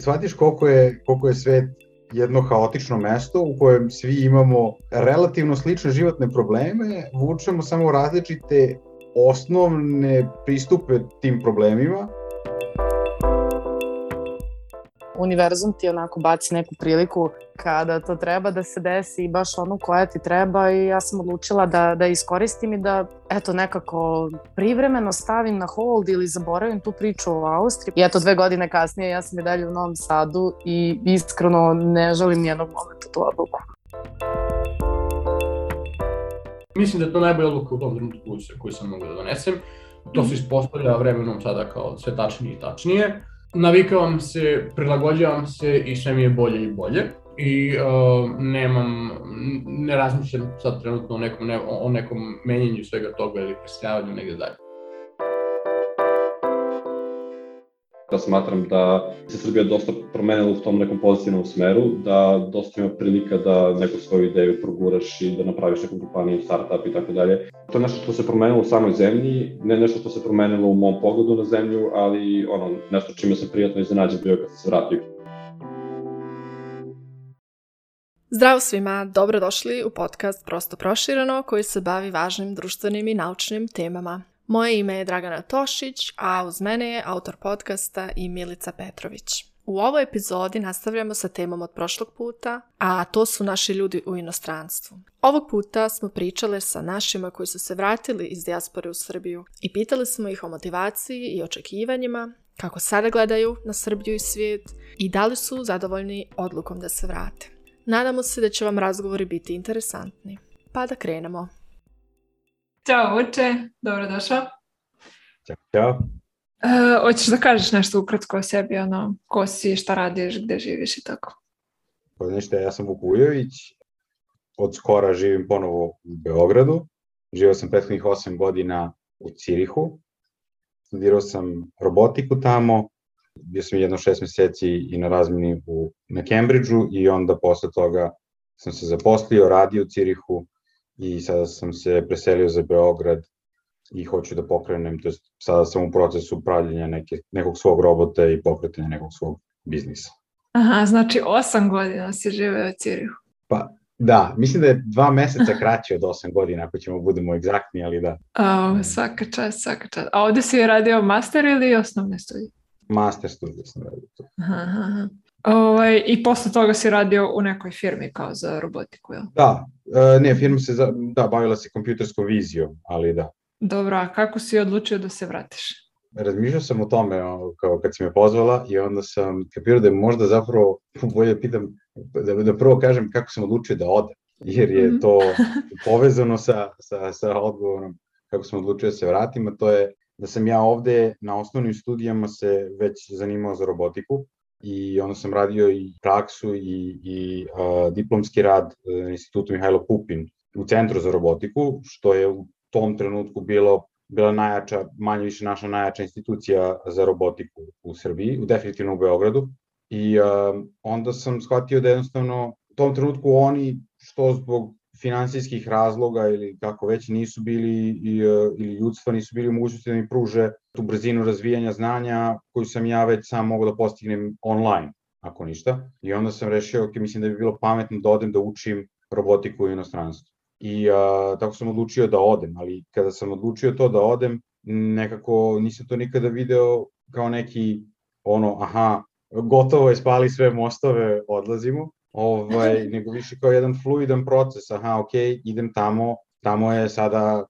shvatiš koliko je, koliko je svet jedno haotično mesto u kojem svi imamo relativno slične životne probleme, vučemo samo različite osnovne pristupe tim problemima. Univerzum ti onako baci neku priliku kada to treba da se desi i baš onu koja ti treba i ja sam odlučila da, da iskoristim i da eto nekako privremeno stavim na hold ili zaboravim tu priču o Austriji. I eto dve godine kasnije ja sam i dalje u Novom Sadu i iskreno ne želim nijednog momenta tu odluku. Mislim da je to najbolja odluka u tom trenutku koju sam mogu da donesem. To se ispostavlja vremenom sada kao sve tačnije i tačnije navikavam se, prilagođavam se i sve mi je bolje i bolje i uh, nemam, ne razmišljam sad trenutno o nekom, ne, o nekom menjanju svega toga ili preseljavanju negde dalje. da smatram da se Srbija dosta promenila u tom nekom pozitivnom smeru, da dosta ima prilika da neku svoju ideju proguraš i da napraviš neku kompaniju, startup i tako dalje. To je nešto što se promenilo u samoj zemlji, ne nešto što se promenilo u mom pogledu na zemlju, ali ono, nešto čime sam prijatno iznenađen bio kad sam se vratio. Zdravo svima, dobrodošli u podcast Prosto prošireno koji se bavi važnim društvenim i naučnim temama. Moje ime je Dragana Tošić, a uz mene je autor podcasta i Milica Petrović. U ovoj epizodi nastavljamo sa temom od prošlog puta, a to su naši ljudi u inostranstvu. Ovog puta smo pričale sa našima koji su se vratili iz dijaspore u Srbiju i pitali smo ih o motivaciji i očekivanjima, kako sada gledaju na Srbiju i svijet i da li su zadovoljni odlukom da se vrate. Nadamo se da će vam razgovori biti interesantni. Pa da krenemo. Ćao Vuče, dobrodošao. Ćao, ćao. Uh, hoćeš da kažeš nešto ukratko o sebi, ono, ko si, šta radiš, gde živiš i tako? Pa ništa, ja sam Vuk Ujović, od skora živim ponovo u Beogradu, živao sam prethodnih 8 godina u Cirihu, studirao sam robotiku tamo, bio sam jedno šest meseci i na razmini u, na Cambridgeu i onda posle toga sam se zaposlio, radio u Cirihu, i sada sam se preselio za Beograd i hoću da pokrenem, to jest sada sam u procesu pravljenja neke, nekog svog robota i pokretanja nekog svog biznisa. Aha, znači osam godina si živeo u Cirihu. Pa, da, mislim da je dva meseca kraće od osam godina, ako ćemo budemo egzaktni, ali da. O, svaka čast, svaka čast. A ovde si radio master ili osnovne studije? Master studije sam radio tu. Aha, aha. Ovaj, I posle toga si radio u nekoj firmi kao za robotiku, jel? Da, e, ne, firma se, za, da, bavila se kompjuterskom vizijom, ali da. Dobro, a kako si odlučio da se vratiš? Razmišljao sam o tome kao kad si me pozvala i onda sam kapirao da je možda zapravo, bolje pitam, da, da prvo kažem kako sam odlučio da odem, jer je mhm. to povezano sa, sa, sa odgovorom kako sam odlučio da se vratim, a to je da sam ja ovde na osnovnim studijama se već zanimao za robotiku, i onda sam radio i praksu i, i a, diplomski rad e, na institutu Mihajlo Pupin u Centru za robotiku, što je u tom trenutku bilo bila najjača, manje više naša najjača institucija za robotiku u Srbiji, u definitivno u Beogradu. I a, onda sam shvatio da jednostavno u tom trenutku oni, što zbog finansijskih razloga ili kako već nisu bili i, e, ili ljudstva nisu bili mogućnosti da mi pruže tu brzinu razvijanja znanja koju sam ja već sam mogu da postignem online, ako ništa. I onda sam rešio, ok, mislim da bi bilo pametno da odem da učim robotiku u inostranstvu. I a, tako sam odlučio da odem, ali kada sam odlučio to da odem, nekako nisam to nikada video kao neki ono, aha, gotovo je, spali sve mostove, odlazimo, ovaj, nego više kao jedan fluidan proces, aha, ok, idem tamo, tamo je sada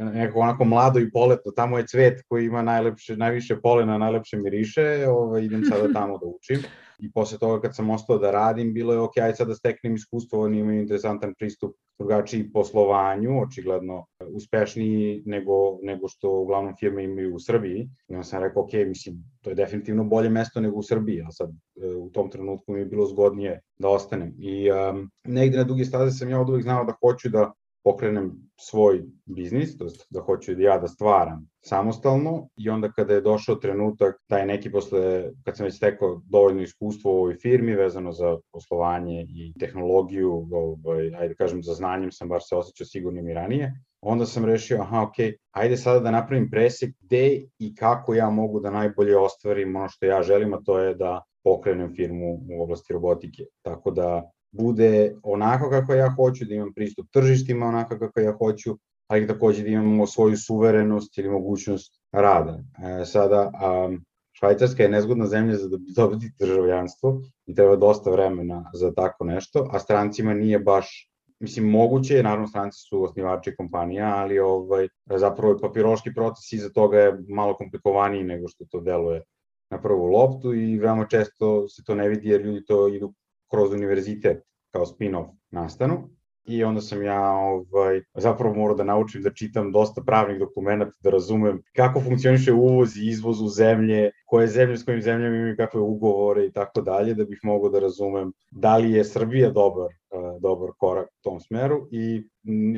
e, nekako onako mlado i poletno, tamo je cvet koji ima najlepše, najviše polena, najlepše miriše, ovaj, idem sada tamo da učim. I posle toga kad sam ostao da radim, bilo je ok, aj sad da steknem iskustvo, oni imaju interesantan pristup drugačiji poslovanju, očigledno uspešniji nego, nego što uglavnom firme imaju u Srbiji. I onda sam rekao, ok, mislim, to je definitivno bolje mesto nego u Srbiji, a sad e, u tom trenutku mi je bilo zgodnije da ostanem. I um, negde na duge staze sam ja od uvijek znao da hoću da pokrenem svoj biznis, to da hoću da ja da stvaram samostalno i onda kada je došao trenutak, taj neki posle, kad sam već stekao dovoljno iskustvo u ovoj firmi vezano za poslovanje i tehnologiju, ovaj, ajde da kažem za znanjem sam bar se osjećao sigurnim i ranije, onda sam rešio, aha, ok, ajde sada da napravim presek gde i kako ja mogu da najbolje ostvarim ono što ja želim, a to je da pokrenem firmu u oblasti robotike. Tako da bude onako kako ja hoću, da imam pristup tržištima onako kako ja hoću, ali takođe da imamo svoju suverenost ili mogućnost rada. E, sada, a, Švajcarska je nezgodna zemlja za dobiti državljanstvo i treba dosta vremena za tako nešto, a strancima nije baš Mislim, moguće je, naravno stranci su osnivači kompanija, ali ovaj, zapravo papirološki proces iza toga je malo komplikovaniji nego što to deluje na prvu loptu i veoma često se to ne vidi jer ljudi to idu kroz univerzitet kao spin-off nastanu i onda sam ja ovaj, zapravo morao da naučim da čitam dosta pravnih dokumenta, da razumem kako funkcioniše uvoz i izvoz u zemlje, koje zemlje s kojim zemljama imaju kakve ugovore i tako dalje, da bih mogao da razumem da li je Srbija dobar, uh, dobar korak u tom smeru i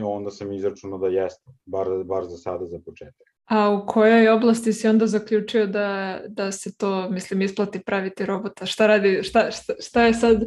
onda sam izračunao da jeste, bar, bar za sada za početak. A u kojoj oblasti si onda zaključio da, da se to, mislim, isplati praviti robota? Šta radi, šta, šta, šta je sad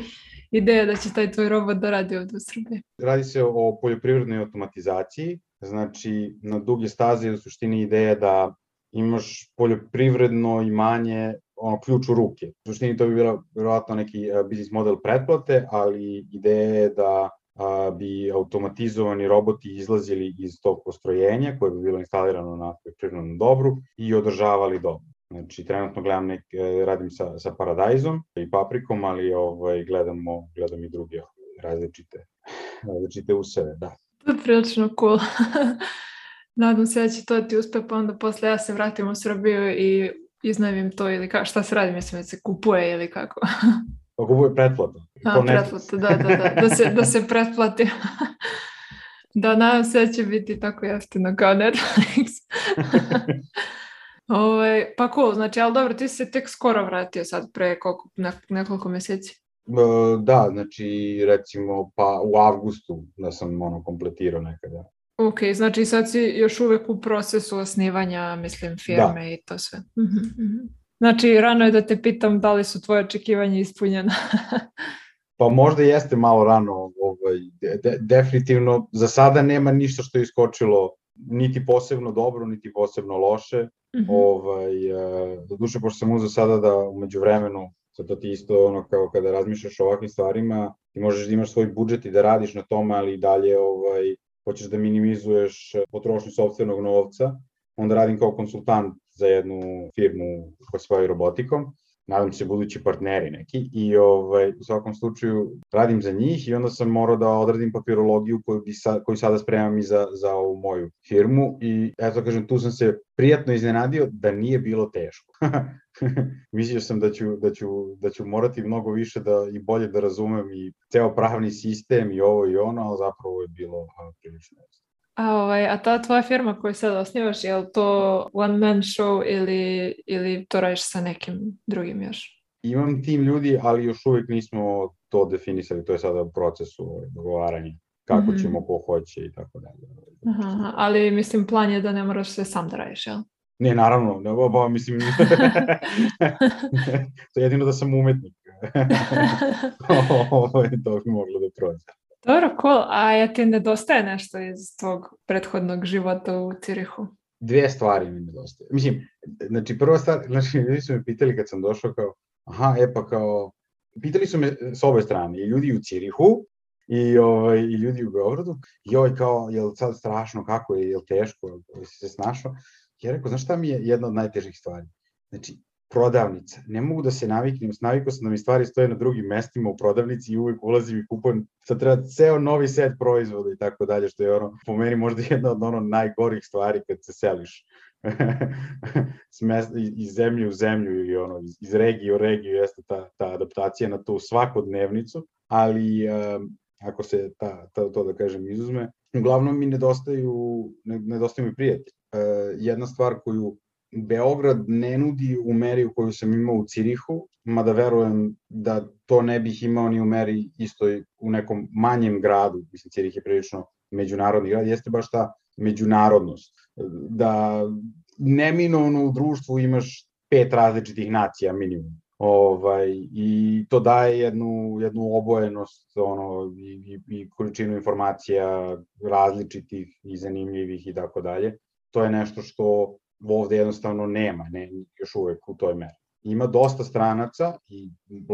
ideja da će taj tvoj robot da radi ovde u Srbiji? Radi se o poljoprivrednoj automatizaciji, znači na duge staze je u suštini ideja da imaš poljoprivredno imanje ono, ključ u ruke. U suštini to bi bilo verovatno neki biznis model pretplate, ali ideja je da a, bi automatizovani roboti izlazili iz tog postrojenja koje bi bilo instalirano na poljoprivrednom dobru i održavali dobro. Znači, trenutno gledam nek, e, radim sa, sa Paradajzom i Paprikom, ali ovaj, gledamo, gledam i druge različite, različite useve, da. To je prilično cool. Nadam se da će to ti uspe, pa onda posle ja se vratim u Srbiju i iznajmim to ili ka, šta se radi, mislim da se kupuje ili kako. Pa kupuje pretplata. A, pretplata, da, da, da, da se, da se pretplati. da, nadam se da će biti tako jeftino kao Netflix. Ove, ovaj, pa cool, znači, ali dobro, ti se tek skoro vratio sad, pre koliko, ne, nekoliko meseci. Da, znači, recimo, pa u avgustu da sam ono kompletirao nekada. Ok, znači sad si još uvek u procesu osnivanja, mislim, firme da. i to sve. Uh -huh. Znači, rano je da te pitam da li su tvoje očekivanja ispunjena. pa možda jeste malo rano, ovaj, de, definitivno, za sada nema ništa što je iskočilo niti posebno dobro, niti posebno loše. Mm -hmm. ovaj, e, do duše, pošto sam uzao sada da umeđu vremenu, sad to ti isto ono kao kada razmišljaš o ovakvim stvarima, ti možeš da imaš svoj budžet i da radiš na tome, ali i dalje ovaj, hoćeš da minimizuješ potrošnju sobstvenog novca, onda radim kao konsultant za jednu firmu koja se bavi robotikom nadam se budući partneri neki i ovaj, u svakom slučaju radim za njih i onda sam morao da odradim papirologiju koju, bi sa, koju sada spremam i za, za ovu moju firmu i eto kažem tu sam se prijatno iznenadio da nije bilo teško. Mislio sam da ću, da, ću, da ću morati mnogo više da, i bolje da razumem i ceo pravni sistem i ovo i ono, ali zapravo je bilo prilično jasno. A, ovaj, a ta tvoja firma koju sad osnivaš, je li to one man show ili, ili to radiš sa nekim drugim još? Imam tim ljudi, ali još uvijek nismo to definisali, to je sada u procesu ovaj, dogovaranja kako mm -hmm. ćemo, ko hoće i tako dalje. Aha, ali mislim plan je da ne moraš sve sam da radiš, jel? Ne, naravno, ne, ba, mislim, to je jedino da sam umetnik. Ovo je to bi moglo da prođe. Dobro, cool. A ja ti nedostaje nešto iz tvog prethodnog života u Cirihu? Dvije stvari mi nedostaje. Mislim, znači prva stvar, znači ljudi su me pitali kad sam došao kao, aha, e pa kao, pitali su me s obe strane, i ljudi u Cirihu, i, ovaj, i ljudi u Beogradu, i ovaj kao, je li sad strašno, kako je, je li teško, je li si se snašao? Ja rekao, znaš šta mi je jedna od najtežih stvari? Znači, prodavnica. Ne mogu da se naviknem, navikao sam da mi stvari stoje na drugim mestima u prodavnici i uvek ulazim i kupujem, sad treba ceo novi set proizvoda i tako dalje, što je ono, po meni možda jedna od ono najgorih stvari kad se seliš iz zemlje u zemlju ili ono, iz regije u regiju jeste ta, ta adaptacija na tu svakodnevnicu, ali um, ako se ta, ta, to da kažem izuzme, uglavnom mi nedostaju, nedostaju mi prijatelji. Uh, jedna stvar koju Beograd ne nudi u meri u koju sam imao u Cirihu, mada verujem da to ne bih imao ni u meri istoj u nekom manjem gradu, mislim Cirih je prilično međunarodni grad, jeste baš ta međunarodnost. Da neminovno u društvu imaš pet različitih nacija minimum. Ovaj, I to daje jednu, jednu obojenost ono, i, i, i količinu informacija različitih i zanimljivih i tako dalje. To je nešto što ovde jednostavno nema, ne, još uvek u toj meri. ima dosta stranaca i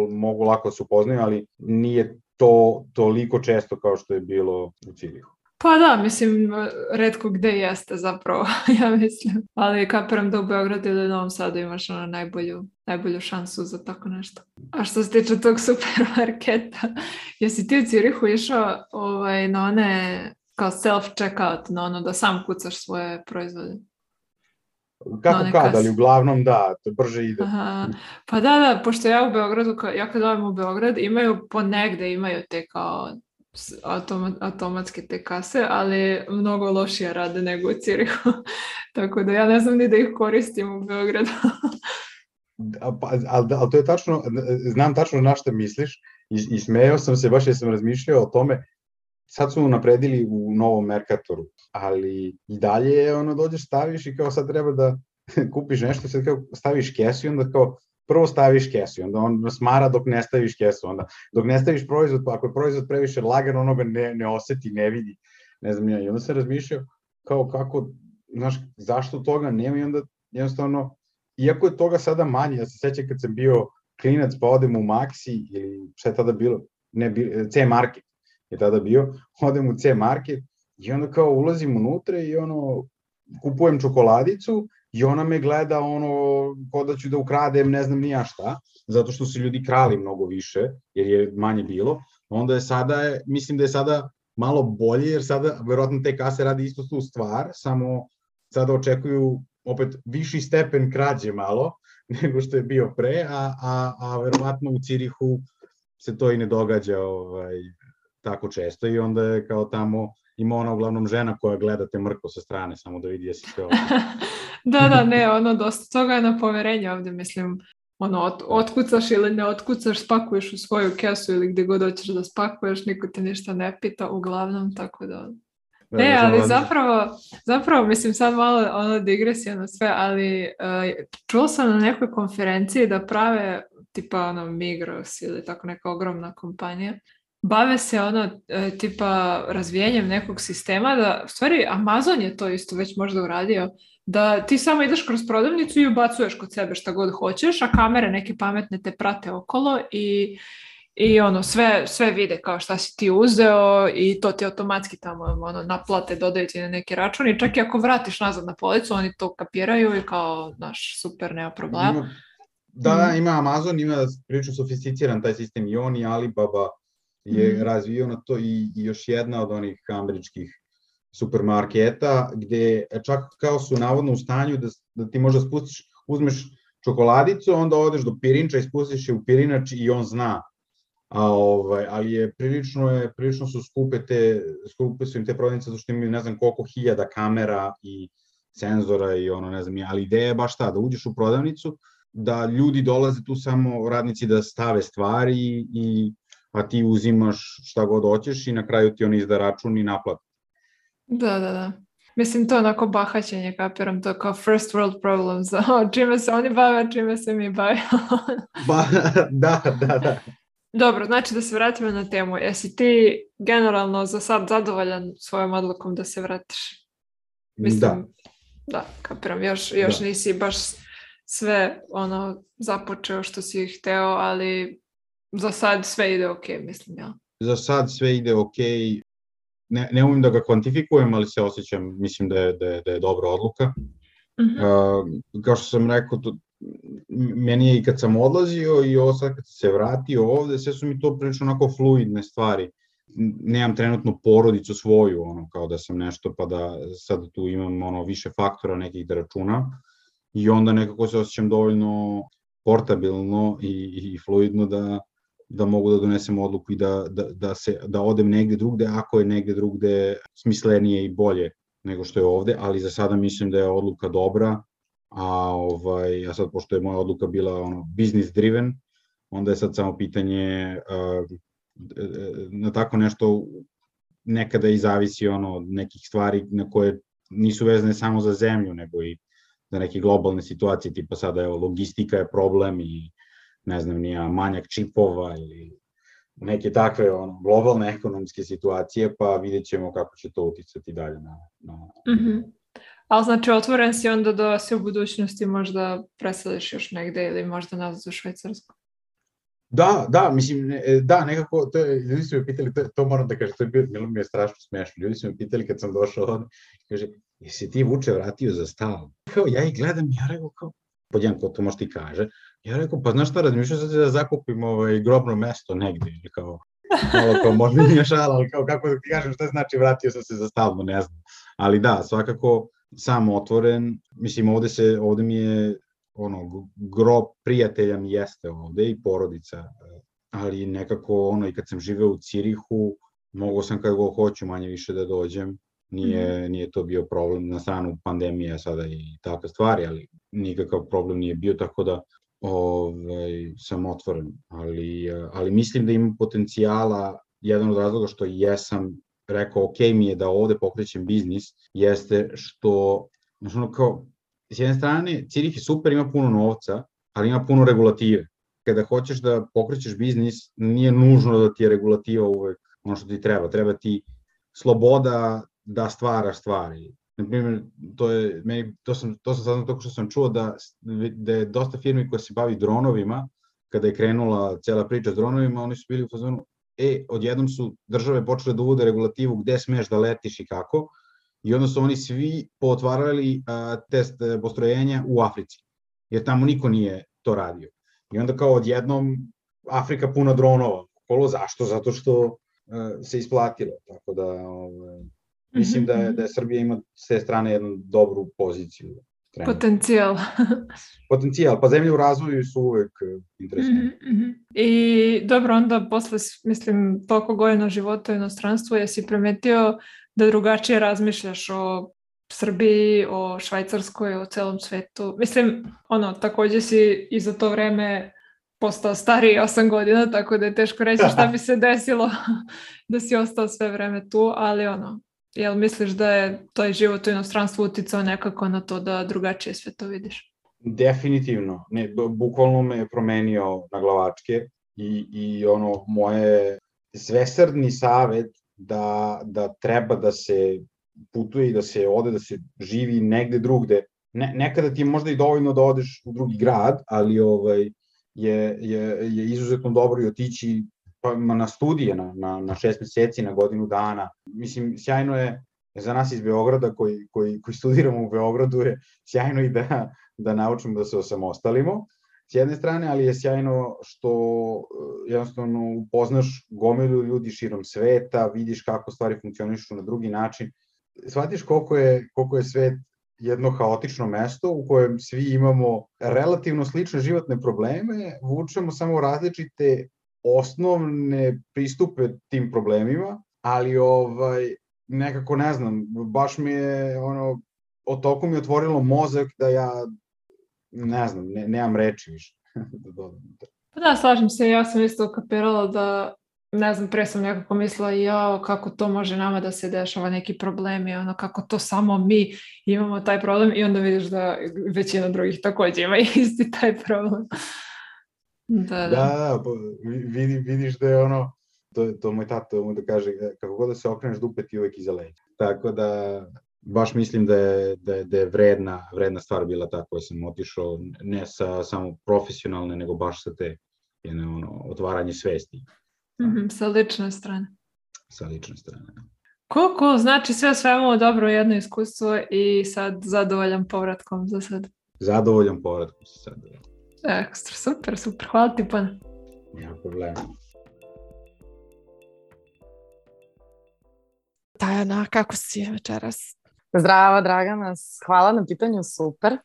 mogu lako da se upoznaju, ali nije to toliko često kao što je bilo u Cirihu. Pa da, mislim, redko gde jeste zapravo, ja mislim. Ali kapiram da u Beogradu ili Novom Sadu imaš ono najbolju, najbolju šansu za tako nešto. A što se tiče tog supermarketa, jesi ti u Cirihu išao ovaj, na one kao self-checkout, na ono da sam kucaš svoje proizvode? Kako no, kad, ali uglavnom da, to brže ide. Aha. Pa da, da, pošto ja u Beogradu, ja kad dojem u Beograd, imaju ponegde, imaju te kao autom, automatske te kase, ali mnogo lošije rade nego u Cirihu. Tako da ja ne znam ni da ih koristim u Beogradu. pa, ali, ali to je tačno, znam tačno na šta misliš i, i smejao sam se, baš jer sam razmišljao o tome, sad su napredili u novom Mercatoru, ali i dalje je ono dođeš staviš i kao sad treba da kupiš nešto, sad kao staviš kesu i onda kao prvo staviš kesu i onda on smara dok ne staviš kesu, onda dok ne staviš proizvod, pa ako je proizvod previše lagan, ono ga ne, ne oseti, ne vidi, ne znam ja, i onda sam razmišljao kao kako, znaš, zašto toga nema i onda jednostavno, iako je toga sada manje, ja se sećam kad sam bio klinac pa odem u Maxi ili šta je tada bilo, ne, C Market je tada bio, odem u C Market i onda kao ulazim unutra i ono, kupujem čokoladicu i ona me gleda ono, ko da ću da ukradem, ne znam ni ja šta, zato što su ljudi krali mnogo više, jer je manje bilo, onda je sada, mislim da je sada malo bolje, jer sada verovatno te kase radi isto tu stvar, samo sada očekuju opet viši stepen krađe malo, nego što je bio pre, a, a, a verovatno u Cirihu se to i ne događa ovaj, tako često i onda je kao tamo ima ona uglavnom žena koja gleda te mrko sa strane, samo da vidi jesi kao... da, da, ne, ono, dosta toga je na poverenje ovde, mislim, ono, ot, otkucaš ili ne otkucaš, spakuješ u svoju kesu ili gde god hoćeš da spakuješ, niko te ništa ne pita, uglavnom, tako da... Da, ne, ali zapravo, zapravo, mislim sad malo ono digresija na sve, ali uh, čuo sam na nekoj konferenciji da prave tipa ono Migros ili tako neka ogromna kompanija bave se ono e, tipa razvijanjem nekog sistema da, u stvari Amazon je to isto već možda uradio, da ti samo ideš kroz prodavnicu i ubacuješ kod sebe šta god hoćeš, a kamere neke pametne te prate okolo i i ono sve, sve vide kao šta si ti uzeo i to ti automatski tamo ono, naplate, dodaju ti na neki račun i čak i ako vratiš nazad na policu, oni to kapiraju i kao, naš, super, nema problema. Da, ima Amazon, ima prilično sofisticiran taj sistem i on i Alibaba je mm. razvio na to i, i još jedna od onih američkih supermarketa, gde čak kao su navodno u stanju da, da ti možda spustiš, uzmeš čokoladicu, onda odeš do pirinča i spustiš je u pirinač i on zna. A, ovaj, ali je prilično, je, prilično su skupe te, skupe su im te prodavnice, zato što imaju ne znam koliko hiljada kamera i senzora i ono, ne znam, ali ideja je baš ta, da uđeš u prodavnicu, da ljudi dolaze tu samo radnici da stave stvari i a ti uzimaš šta god hoćeš i na kraju ti on izda račun i naplati. Da, da, da. Mislim, to je onako bahaćenje, kapiram, to kao first world problems, čime se oni bave, čime se mi bave. ba, da, da, da. Dobro, znači da se vratimo na temu. Jesi ti generalno za sad zadovoljan svojom odlukom da se vratiš? Mislim, da. Da, kapiram, još, još da. nisi baš sve ono započeo što si hteo, ali za sad sve ide ok, mislim, ja. Za sad sve ide ok, ne, ne umim da ga kvantifikujem, ali se osjećam, mislim da je, da je, da je dobra odluka. Uh -huh. uh, kao što sam rekao, to, meni je i kad sam odlazio i ovo sad kad se vratio ovde, sve su mi to prilično onako fluidne stvari. Nemam trenutno porodicu svoju, ono, kao da sam nešto, pa da sad tu imam ono, više faktora nekih da računa i onda nekako se osjećam dovoljno portabilno i, i fluidno da, da mogu da donesem odluku i da, da, da, se, da odem negde drugde, ako je negde drugde smislenije i bolje nego što je ovde, ali za sada mislim da je odluka dobra, a ovaj, ja sad, pošto je moja odluka bila ono, business driven, onda je sad samo pitanje na tako nešto nekada i zavisi ono, od nekih stvari na koje nisu vezane samo za zemlju, nego i za neke globalne situacije, tipa sada je logistika je problem i ne znam, nija manjak čipova ili neke takve ono, globalne ekonomske situacije, pa vidjet ćemo kako će to uticati dalje na... na... Mm -hmm. Ali znači otvoren si onda da se u budućnosti možda preseliš još negde ili možda nazad u Švajcarsku? Da, da, mislim, e, da, nekako, to je, ljudi su me pitali, to, to moram da kažem, to je bilo, bilo mi je strašno smešno, ljudi su me pitali kad sam došao ovde, kaže, jesi ti Vuče vratio za stav? Kao, ja ih gledam, ja rekao, kao, podjedan, ko to možda ti kaže, ja rekao, pa znaš šta, razmišljao sam se da zakupim ovaj, grobno mesto negde, ili kao, malo kao, možda nije šala, ali kao, kako da ti kažem, šta znači vratio sam se za stalno, ne znam. Ali da, svakako, sam otvoren, mislim, ovde se, ovde mi je ono, grob prijatelja mi jeste ovde i porodica, ali nekako ono, i kad sam živeo u Cirihu, mogo sam kad go hoću manje više da dođem, nije, mm. nije to bio problem na stranu pandemije sada i takve stvari, ali nikakav problem nije bio, tako da ovaj, sam otvoren, ali, ali mislim da imam potencijala, jedan od razloga što jesam rekao ok mi je da ovde pokrećem biznis, jeste što, znači ono kao, s jedne strane, Cirih je super, ima puno novca, ali ima puno regulative. Kada hoćeš da pokrećeš biznis, nije nužno da ti je regulativa uvek ono što ti treba. Treba ti sloboda da stvaraš stvari. Na primjer, to, je, meni, to, sam, to sam saznao toko što sam čuo da, da je dosta firmi koja se bavi dronovima, kada je krenula cela priča s dronovima, oni su bili u fazonu, e, odjednom su države počele da uvode regulativu gde smeš da letiš i kako, i onda su oni svi potvarali a, test e, postrojenja u Africi, jer tamo niko nije to radio. I onda kao odjednom Afrika puna dronova. Kolo, zašto? Zato što a, se isplatilo. Tako da ovaj, mislim da je, da je Srbija ima s te strane jednu dobru poziciju. Trenutno. Potencijal. Potencijal, pa zemlje u razvoju su uvek e, interesantne. Mm -hmm. I dobro, onda posle, mislim, toliko godina života u inostranstvu, jesi primetio da drugačije razmišljaš o Srbiji, o Švajcarskoj, o celom svetu. Mislim, ono, takođe si i za to vreme postao stariji 8 godina, tako da je teško reći šta bi se desilo da si ostao sve vreme tu, ali ono, jel misliš da je taj život u inostranstvu uticao nekako na to da drugačije sve to vidiš? Definitivno. Ne, bukvalno me je promenio na glavačke i, i ono, moje svesrdni savet da, da treba da se putuje i da se ode, da se živi negde drugde. Ne, nekada ti je možda i dovoljno da odeš u drugi grad, ali ovaj, je, je, je izuzetno dobro i otići na studije na, na, na šest meseci, na godinu dana. Mislim, sjajno je za nas iz Beograda koji, koji, koji studiramo u Beogradu je sjajno i da, da naučimo da se osamostalimo s jedne strane, ali je sjajno što eh, jednostavno upoznaš gomilu ljudi širom sveta, vidiš kako stvari funkcionišu na drugi način, shvatiš koliko je, koliko je svet jedno haotično mesto u kojem svi imamo relativno slične životne probleme, vučemo samo različite osnovne pristupe tim problemima, ali ovaj nekako ne znam, baš mi je ono, o toku mi otvorilo mozak da ja ne znam, ne, nemam reči više da dodam. Pa da, slažem se, ja sam isto kapirala da ne znam, pre sam nekako mislila jao, kako to može nama da se dešava neki problemi, ono, kako to samo mi imamo taj problem i onda vidiš da većina drugih takođe ima isti taj problem. Da, da. Da, pa vidi, vidiš da je ono, to, to moj tata mu da kaže, kako god da se okreneš dupe ti uvek iza leđa. Tako da, baš mislim da je, da je, da je vredna, vredna stvar bila ta koja sam otišao, ne sa samo profesionalne, nego baš sa te jedne, ono, otvaranje svesti. Mm -hmm, sa lične strane. Sa lične strane, da. Cool, cool. Znači sve svemu dobro jedno iskustvo i sad zadovoljan povratkom za sad. Zadovoljan povratkom za sad. Ekstra, super, super. Hvala ti puno. Nema problema. Tajana, kako si večeras? Zdravo, Dragana. Hvala na pitanju, super.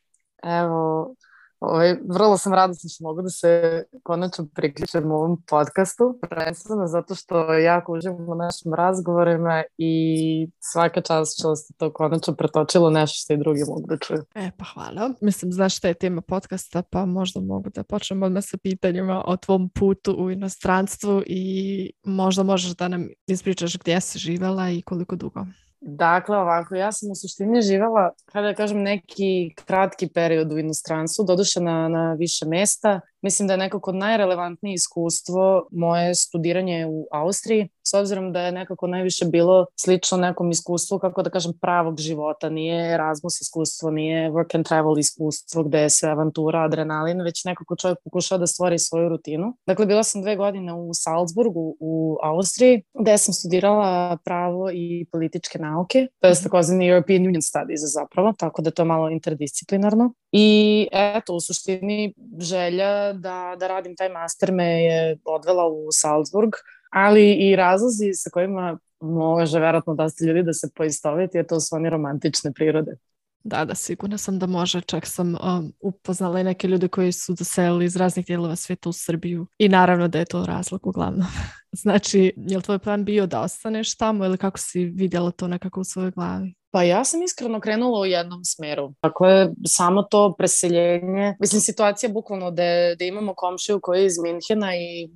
Evo, Ovaj, vrlo sam radosna što mogu da se konačno priključem u ovom podcastu, prvenstveno zato što jako uživam u našim razgovorima i svaka čast što ste to konačno pretočilo nešto što i drugi mogu da čuju. E, pa hvala. Mislim, znaš šta je tema podcasta, pa možda mogu da počnem odmah sa pitanjima o tvom putu u inostranstvu i možda možeš da nam ispričaš gdje si živela i koliko dugo. Dakle, ovako, ja sam u suštini živela, kada da kažem, neki kratki period u inostranstvu, doduše na, na više mesta. Mislim da je nekako najrelevantnije iskustvo moje studiranje u Austriji, s obzirom da je nekako najviše bilo slično nekom iskustvu, kako da kažem, pravog života. Nije Erasmus iskustvo, nije work and travel iskustvo gde je sve avantura, adrenalin, već nekako čovjek pokušao da stvori svoju rutinu. Dakle, bila sam dve godine u Salzburgu u Austriji, gde sam studirala pravo i političke nauke, to je mhm. takozvani European Union Studies zapravo, tako da to je malo interdisciplinarno. I eto, u suštini želja da, da radim taj master me je odvela u Salzburg, ali i razlozi sa kojima može verovatno da ste ljudi da se poistoveti, a to su oni romantične prirode. Da, da, sigurno sam da može. Čak sam um, upoznala i neke ljude koji su doselili iz raznih dijelova svijeta u Srbiju i naravno da je to razlog uglavnom. znači, je li tvoj plan bio da ostaneš tamo ili kako si vidjela to nekako u svojoj glavi? Pa ja sam iskreno krenula u jednom smeru. Dakle, samo to preseljenje, mislim situacija bukvalno da, da imamo komšiju koji je iz Minhena i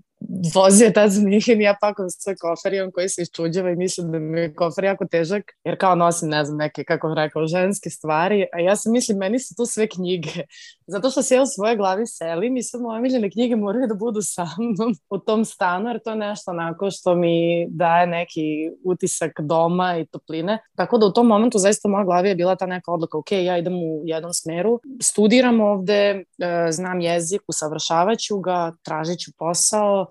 vozio tad za Minhen i ja pakujem svoj kofer i on koji se iščuđava i mislim da mi je kofer jako težak, jer kao nosim, ne znam, neke, kako bih rekao, ženske stvari, a ja sam mislim, meni su tu sve knjige. Zato što se ja u svojoj glavi selim i sve moje omiljene knjige moraju da budu sa mnom u tom stanu, jer to je nešto onako što mi daje neki utisak doma i topline. Tako da u tom momentu zaista u mojoj glavi je bila ta neka odluka, ok, ja idem u jednom smeru, studiram ovde, e, znam jezik, usavršavaću ga, tražit ću posao,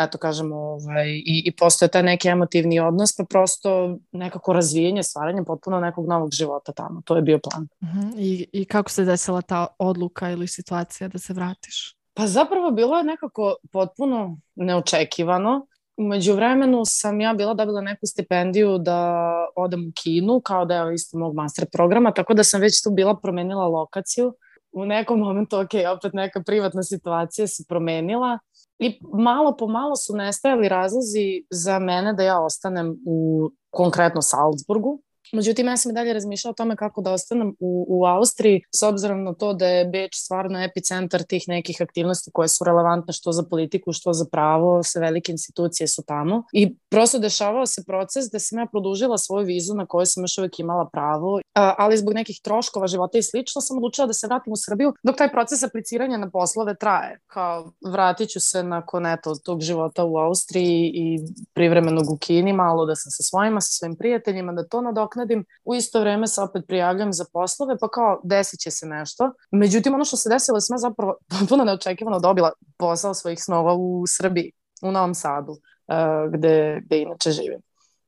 eto kažemo, ovaj, i, i postoje taj neki emotivni odnos, pa prosto nekako razvijenje, stvaranje potpuno nekog novog života tamo. To je bio plan. Uh mhm. -huh. I, I kako se desila ta odluka ili situacija da se vratiš? Pa zapravo bilo je nekako potpuno neočekivano. Umeđu vremenu sam ja bila dobila neku stipendiju da odem u Kinu kao da je isto mog master programa, tako da sam već tu bila promenila lokaciju. U nekom momentu, ok, opet neka privatna situacija se promenila I malo po malo su nestajali razlozi za mene da ja ostanem u konkretno Salzburgu, Međutim, ja sam i dalje razmišljala o tome kako da ostanem u, u Austriji, s obzirom na to da je Beč stvarno epicentar tih nekih aktivnosti koje su relevantne što za politiku, što za pravo, sve velike institucije su tamo. I prosto dešavao se proces da sam ja produžila svoju vizu na kojoj sam još uvek imala pravo, ali zbog nekih troškova života i slično sam odlučila da se vratim u Srbiju dok taj proces apliciranja na poslove traje. Kao vratit ću se nakon eto, tog života u Austriji i privremenog u Kini, malo da sam sa svojima, sa svojim prijateljima, da to nadok nadoknadim, u isto vreme se opet prijavljam za poslove, pa kao desit će se nešto. Međutim, ono što se desilo, sam ja zapravo puno neočekivano dobila posao svojih snova u Srbiji, u Novom Sadu, uh, gde, gde inače živim.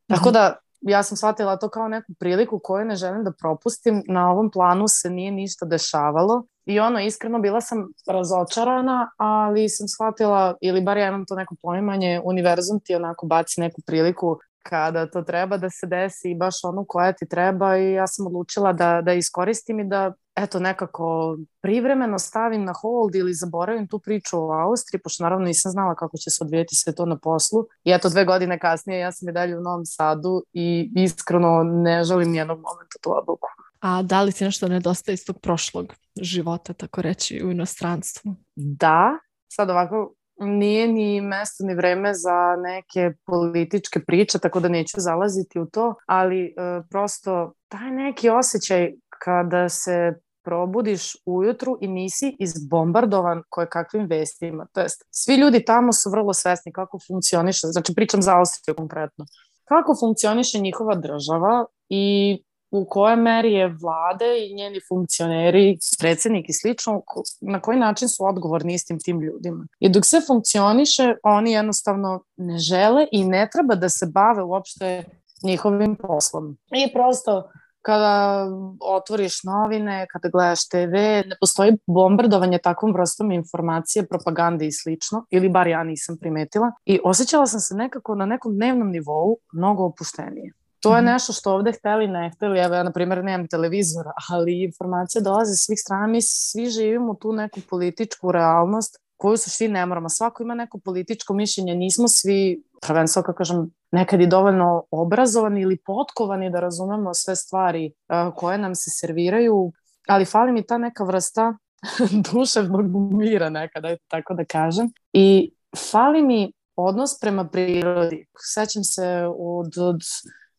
Tako mhm. da, ja sam shvatila to kao neku priliku koju ne želim da propustim. Na ovom planu se nije ništa dešavalo i ono, iskreno bila sam razočarana, ali sam shvatila, ili bar ja imam to neko poimanje, univerzum ti onako baci neku priliku kada to treba da se desi i baš onu koja ti treba i ja sam odlučila da, da iskoristim i da eto nekako privremeno stavim na hold ili zaboravim tu priču o Austriji, pošto naravno nisam znala kako će se odvijeti sve to na poslu. I eto dve godine kasnije ja sam i dalje u Novom Sadu i iskreno ne želim nijednog momenta tu odluku. A da li ti nešto nedostaje iz tog prošlog života, tako reći, u inostranstvu? Da, sad ovako nije ni mesto ni vreme za neke političke priče, tako da neću zalaziti u to, ali e, prosto taj neki osjećaj kada se probudiš ujutru i nisi izbombardovan koje kakvim vestima. To jest, svi ljudi tamo su vrlo svesni kako funkcioniše, znači pričam za Austriju konkretno, kako funkcioniše njihova država i u kojoj meri je vlade i njeni funkcioneri, predsednik i slično, na koji način su odgovorni istim tim ljudima. I dok sve funkcioniše, oni jednostavno ne žele i ne treba da se bave uopšte njihovim poslom. I prosto kada otvoriš novine, kada gledaš TV, ne postoji bombardovanje takvom vrstom informacije, propagande i slično, ili bar ja nisam primetila. I osjećala sam se nekako na nekom dnevnom nivou mnogo opuštenije. To je mhm. nešto što ovde hteli, ne hteli. Evo ja, na primjer, nemam televizora, ali informacije dolaze s svih strana. Mi svi živimo tu neku političku realnost koju su svi ne moramo. Svako ima neko političko mišljenje. Nismo svi, prvenstvo, kako kažem, nekad i dovoljno obrazovani ili potkovani da razumemo sve stvari koje nam se serviraju, ali fali mi ta neka vrsta duševnog mira nekada, tako da kažem. I fali mi odnos prema prirodi. Sećam se od, od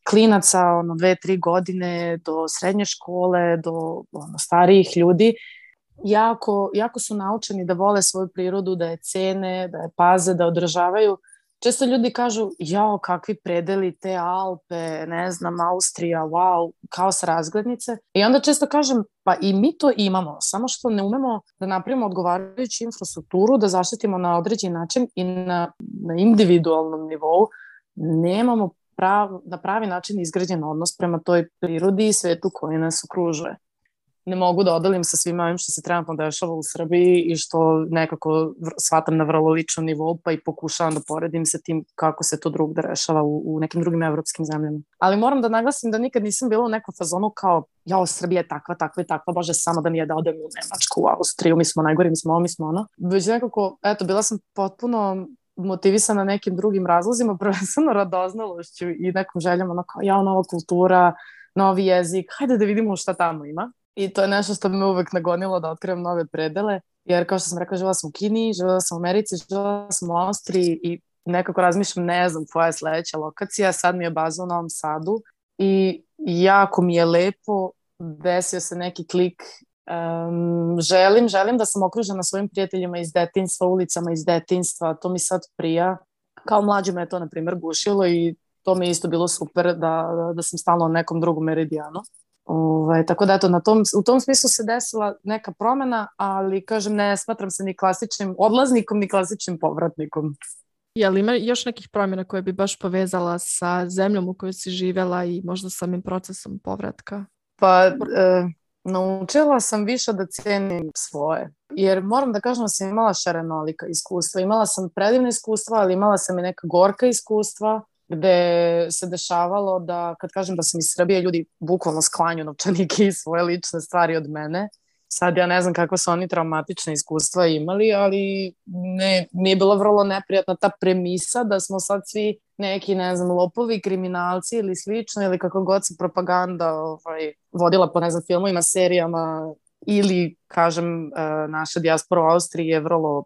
klinaca, ono, dve, tri godine, do srednje škole, do ono, starijih ljudi, jako, jako su naučeni da vole svoju prirodu, da je cene, da je paze, da održavaju. Često ljudi kažu, jao, kakvi predeli te Alpe, ne znam, Austrija, wow, kao sa razglednice. I onda često kažem, pa i mi to imamo, samo što ne umemo da napravimo odgovarajuću infrastrukturu, da zaštitimo na određen način i na, na individualnom nivou. Nemamo prav, na pravi način izgrađen odnos prema toj prirodi i svetu koji nas okružuje ne mogu da odalim sa svima ovim što se trenutno dešava u Srbiji i što nekako shvatam na vrlo ličnom nivou, pa i pokušavam da poredim sa tim kako se to drugde rešava u, u nekim drugim evropskim zemljama. Ali moram da naglasim da nikad nisam bila u nekom fazonu kao jao, Srbija je takva, takva i takva, bože, samo da mi je da odem u Nemačku, u Austriju, mi smo najgori, mi smo ovo, mi smo ono. Već nekako, eto, bila sam potpuno motivisana nekim drugim razlozima, prvenstveno radoznalošću i nekom željom, ono kao, jao, nova kultura, novi jezik, hajde da vidimo šta tamo ima. I to je nešto što me uvek nagonilo da otkrivam nove predele, jer kao što sam rekla, živela sam u Kini, živela sam u Americi, živela sam u Austriji i nekako razmišljam, ne znam koja je sledeća lokacija, sad mi je baza u Novom Sadu i jako mi je lepo, desio se neki klik Um, želim, želim da sam okružena svojim prijateljima iz detinstva, ulicama iz detinstva, to mi sad prija. Kao mlađe me je to, na primjer, gušilo i to mi je isto bilo super da, da sam stalno na nekom drugom meridijanu. Ovaj, tako da eto, na tom, u tom smislu se desila neka promena, ali kažem ne smatram se ni klasičnim odlaznikom, ni klasičnim povratnikom. Je li ima još nekih promjena koje bi baš povezala sa zemljom u kojoj si živela i možda samim procesom povratka? Pa, e, naučila sam više da cenim svoje. Jer moram da kažem da sam imala šarenolika iskustva. Imala sam predivne iskustva, ali imala sam i neka gorka iskustva gde se dešavalo da, kad kažem da sam iz Srbije, ljudi bukvalno sklanju novčanike i svoje lične stvari od mene. Sad ja ne znam kakva su oni traumatične iskustva imali, ali ne, nije bilo vrlo neprijatna ta premisa da smo sad svi neki, ne znam, lopovi, kriminalci ili slično, ili kako god se propaganda ovaj, vodila po, ne znam, filmovima, serijama, ili, kažem, e, naša dijaspora u Austriji je vrlo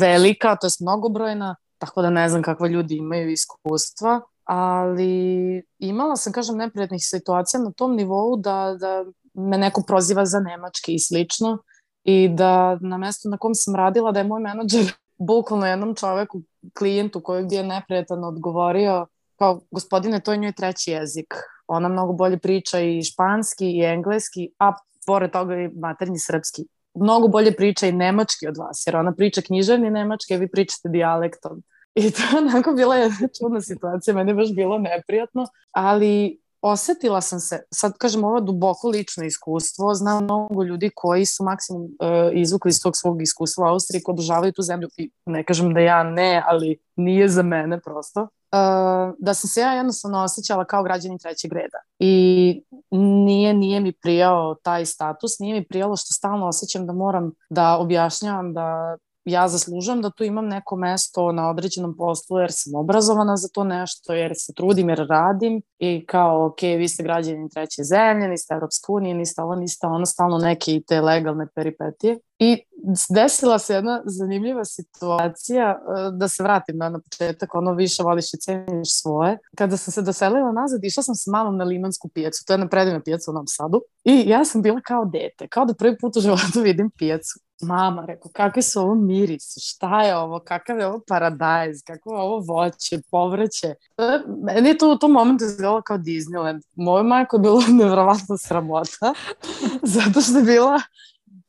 velika, to je mnogobrojna, tako da ne znam kakva ljudi imaju iskustva, ali imala sam, kažem, neprijatnih situacija na tom nivou da, da me neko proziva za nemački i slično i da na mestu na kom sam radila da je moj menadžer bukvalno jednom čoveku, klijentu kojeg je neprijatan odgovorio kao, gospodine, to je njoj treći jezik. Ona mnogo bolje priča i španski i engleski, a pored toga i maternji srpski mnogo bolje priča i nemački od vas, jer ona priča književni nemački, a vi pričate dijalektom. I to je onako bila jedna čudna situacija, meni je baš bilo neprijatno, ali osetila sam se, sad kažem ovo duboko lično iskustvo, znam mnogo ljudi koji su maksimum uh, izvukli iz tog svog iskustva u Austriji, koji obožavaju tu zemlju i ne kažem da ja ne, ali nije za mene prosto. Uh, da sam se ja jednostavno osjećala kao građanin trećeg reda. I nije, nije mi prijao taj status, nije mi prijalo što stalno osjećam da moram da objašnjavam da ja zaslužujem da tu imam neko mesto na određenom poslu jer sam obrazovana za to nešto, jer se trudim, jer radim i kao, ok, vi ste građani treće zemlje, niste Europska unija, niste ovo, niste ono, stalno neke i te legalne peripetije. I desila se jedna zanimljiva situacija, e, da se vratim na, na početak, ono više voliš i ceniš svoje. Kada sam se doselila nazad, išla sam sa mamom na Limansku pijacu, to je na predivna pijaca u Novom Sadu, i ja sam bila kao dete, kao da prvi put u životu vidim pijacu mama, rekao, kakvi su ovo mirisi, šta je ovo, kakav je ovo paradajz, kako je ovo voće, povrće. Meni je to u tom momentu izgledalo kao Disneyland. Moja majka je bilo nevrovatno sramota, zato što je bila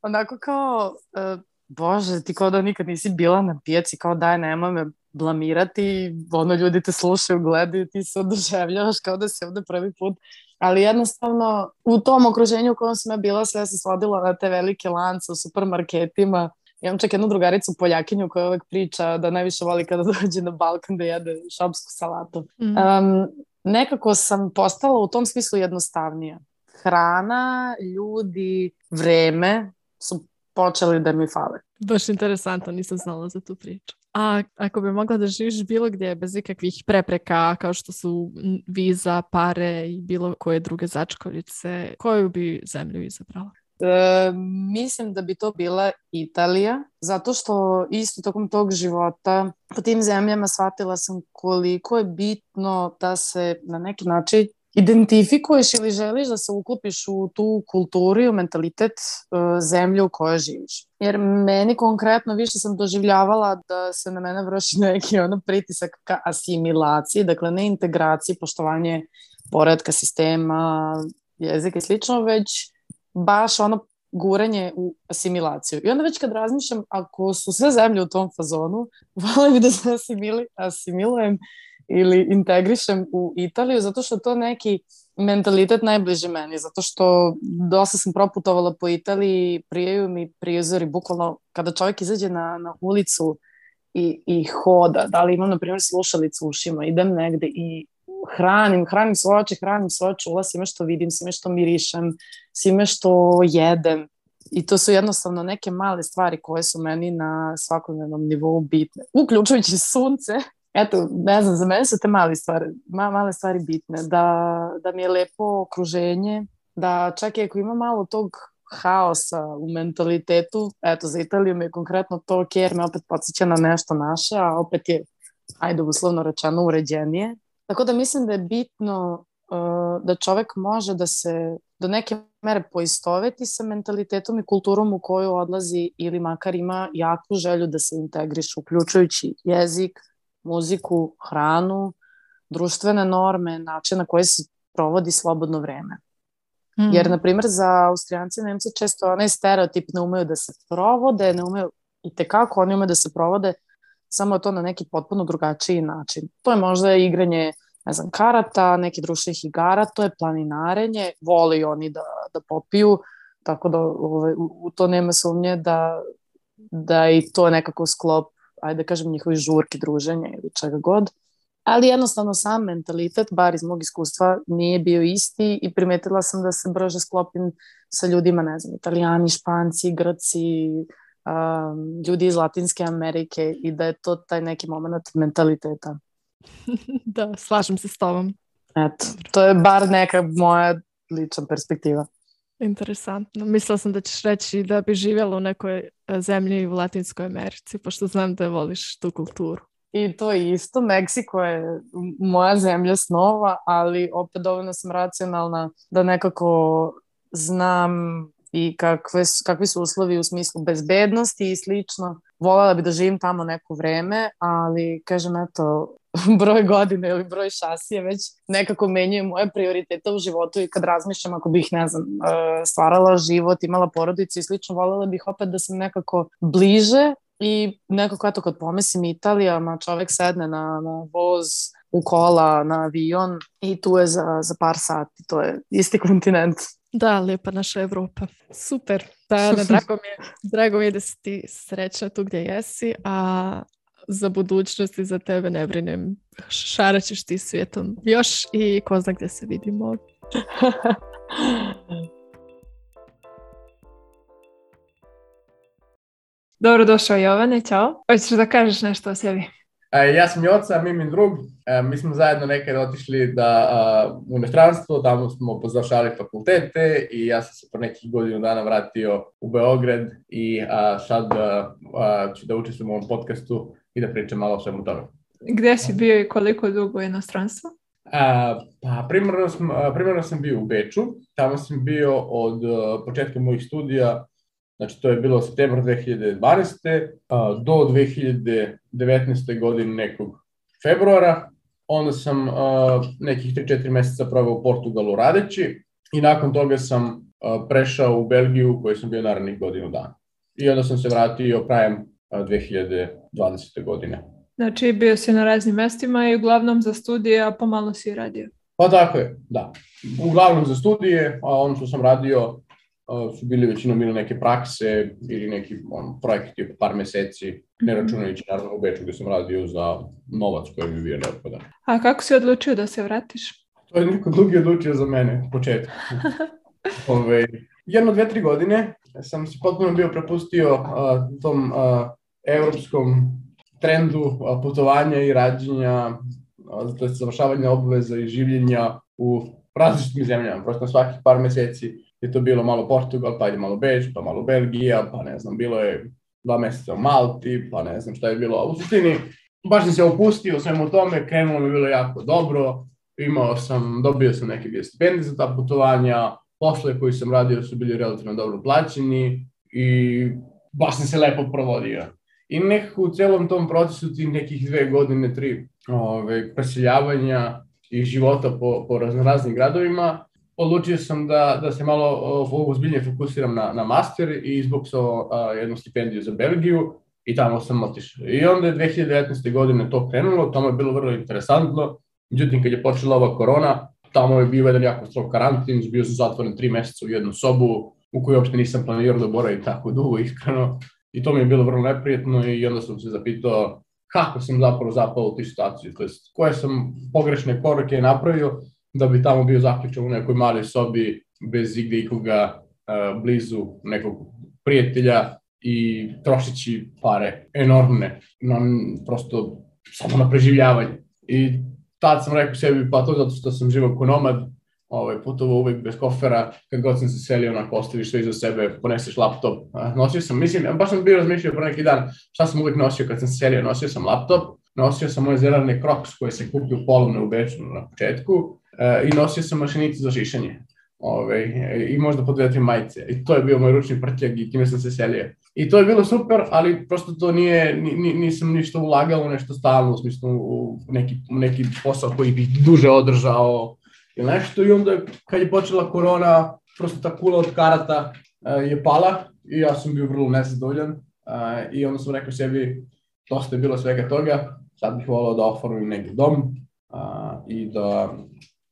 onako kao, uh, bože, ti kao da nikad nisi bila na pijaci, kao daj, nemoj me blamirati, ono ljudi te slušaju, gledaju, ti se oduševljavaš kao da si ovde prvi put ali jednostavno u tom okruženju u kojem sam ja bila sve se svodilo na te velike lance u supermarketima. Imam čak jednu drugaricu Poljakinju koja uvek priča da najviše voli kada dođe na Balkan da jede šopsku salatu. Mm. Um, nekako sam postala u tom smislu jednostavnija. Hrana, ljudi, vreme su počeli da mi fale. Baš interesantno, nisam znala za tu priču. A ako bi mogla da živiš bilo gdje bez ikakvih prepreka kao što su viza, pare i bilo koje druge začkoljice, koju bi zemlju izabrala? E, mislim da bi to bila Italija, zato što isto tokom tog života po tim zemljama shvatila sam koliko je bitno da se na neki način identifikuješ ili želiš da se uklopiš u tu kulturu i u mentalitet uh, zemlje u kojoj živiš. Jer meni konkretno više sam doživljavala da se na mene vrši neki ono pritisak ka asimilaciji, dakle ne integraciji, poštovanje poredka sistema, jezika i slično, već baš ono guranje u asimilaciju. I onda već kad razmišljam, ako su sve zemlje u tom fazonu, volim da se asimili, asimilujem ili integrišem u Italiju, zato što to neki mentalitet najbliži meni, zato što dosta sam proputovala po Italiji, prijeju mi prizori, bukvalno kada čovjek izađe na, na ulicu i, i hoda, da li imam, na primjer, slušalicu u ušima, idem negde i hranim, hranim svoje oči, hranim svoje čula, svime što vidim, svime što mirišem, svime što jedem. I to su jednostavno neke male stvari koje su meni na svakodnevnom nivou bitne. Uključujući sunce, eto, ne znam, za mene su te male stvari, ma, male stvari bitne, da, da mi je lepo okruženje, da čak i ako ima malo tog haosa u mentalitetu, eto, za Italiju mi je konkretno to jer me opet podsjeća na nešto naše, a opet je, ajde, uslovno rečeno, uređenije. Tako da mislim da je bitno uh, da čovek može da se do neke mere poistoveti sa mentalitetom i kulturom u koju odlazi ili makar ima jaku želju da se integriše, uključujući jezik, muziku, hranu, društvene norme, način na koji se provodi slobodno vreme. Mm. Jer, na primjer, za Austrijance i Nemce često onaj stereotip ne umeju da se provode, ne umeju i tekako oni umeju da se provode, samo je to na neki potpuno drugačiji način. To je možda igranje, ne znam, karata, neki društvenih igara, to je planinarenje, vole oni da, da popiju, tako da ovaj, u, u to nema sumnje da, da i to je nekako sklop ajde da kažem, njihovi žurki, druženja ili čega god. Ali jednostavno sam mentalitet, bar iz mog iskustva, nije bio isti i primetila sam da se brže sklopim sa ljudima, ne znam, italijani, španci, grci, um, ljudi iz Latinske Amerike i da je to taj neki moment mentaliteta. da, slažem se s tobom. Eto, to je bar neka moja lična perspektiva. Interesantno. Mislila sam da ćeš reći da bi živjela u nekoj e, zemlji u Latinskoj Americi, pošto znam da voliš tu kulturu. I to je isto. Meksiko je moja zemlja snova, ali opet dovoljno sam racionalna da nekako znam i kakve, kakvi su uslovi u smislu bezbednosti i slično. Volela bi da živim tamo neko vreme, ali kažem eto, broj godina ili broj šasije već nekako menjaju moje prioritete u životu i kad razmišljam ako bih, ne znam, e, stvarala život, imala porodicu i slično, voljela bih opet da sam nekako bliže i nekako eto kad pomislim Italija, ma čovek sedne na, na voz, u kola, na avion i tu je za, za par sati, to je isti kontinent. Da, lijepa naša Evropa. Super. Da, ne, drago, mi je, drago mi je da si ti srećna tu gdje jesi, a za budućnost i za tebe ne brinem. Šaraćeš ti svijetom još i ko zna gdje se vidimo. Dobro došao Jovane, čao. Hoćeš da kažeš nešto o sebi? E, ja sam Joca, Mimin drug. E, mi smo zajedno nekad otišli da, u inostranstvo, tamo smo pozavršali fakultete i ja sam se po nekih godinu dana vratio u Beograd i sad ću da učestvujem u ovom podcastu i da pričam malo o svemu tome. Gde si bio i koliko dugo u inostranstvu? A, pa primarno sam, primarno sam bio u Beču, tamo sam bio od početka mojih studija, znači to je bilo septembar 2012. A, do 2019. godine nekog februara, onda sam a, nekih 3-4 meseca proveo u Portugalu radeći i nakon toga sam a, prešao u Belgiju koji sam bio narednih godinu dana. I onda sam se vratio krajem 2020. godine. Znači bio si na raznim mestima i uglavnom za studije, a pomalo si radio. Pa tako je, da. Uglavnom za studije, a ono što sam radio su bili većinom ili neke prakse ili neki on, projekti po par meseci, ne računajući naravno u Beču gde sam radio za novac koji mi bio neophodan. A kako si odlučio da se vratiš? To je neko drugi odlučio za mene u početku. Ove, jedno, dve, tri godine sam se potpuno bio prepustio a, tom a, evropskom trendu putovanja i rađenja, to je završavanja obaveza i življenja u različitim zemljama. Prosto na svakih par meseci je to bilo malo Portugal, pa je malo Beč, pa malo Belgija, pa ne znam, bilo je dva meseca u Malti, pa ne znam šta je bilo. U suštini, baš sam se opustio svemu tome, krenulo mi bilo jako dobro imao sam, dobio sam neke stipendije za ta putovanja, posle koji sam radio su bili relativno dobro plaćeni i baš sam se lepo provodio. I nekako u celom tom procesu ti nekih dve godine, tri ove, preseljavanja i života po, po raznoraznim gradovima, odlučio sam da, da se malo ozbiljnije fokusiram na, na master i zbog a, jednu stipendiju za Belgiju i tamo sam otišao. I onda je 2019. godine to krenulo, tamo je bilo vrlo interesantno, međutim kad je počela ova korona, tamo je bio jedan jako strog karantin, bio sam zatvoren tri meseca u jednu sobu, u kojoj uopšte nisam planirao da boravim tako dugo, iskreno, i to mi je bilo vrlo neprijetno i onda sam se zapitao kako sam zapravo zapao u tu situaciju, to koje sam pogrešne korake napravio da bi tamo bio zaključan u nekoj maloj sobi bez igde ikoga uh, blizu nekog prijatelja i trošići pare enormne na prosto samo na preživljavanje. I tad sam rekao sebi pa to zato što sam živo ko nomad, ovaj, putovao uvek bez kofera, kad god sam se selio, onako ostaviš sve iza sebe, poneseš laptop. Nosio sam, mislim, baš sam bio razmišljao pro neki dan šta sam uvek nosio kad sam se selio, nosio sam laptop, nosio sam moje zelene Crocs koje sam kupio polovne u Beču na početku e, i nosio sam mašinicu za šišanje. Ove, I možda po dve, tri majice. I to je bio moj ručni prtljag i time sam se selio. I to je bilo super, ali prosto to nije, ni, nisam ništa ulagao u nešto stalno, u smislu u neki, neki posao koji bih duže održao ili nešto. I onda kad je počela korona, prosto ta kula od karata uh, je pala i ja sam bio vrlo nezadovoljan. Uh, I onda sam rekao sebi, dosta je bilo svega toga, sad bih volao da oformim neki dom i da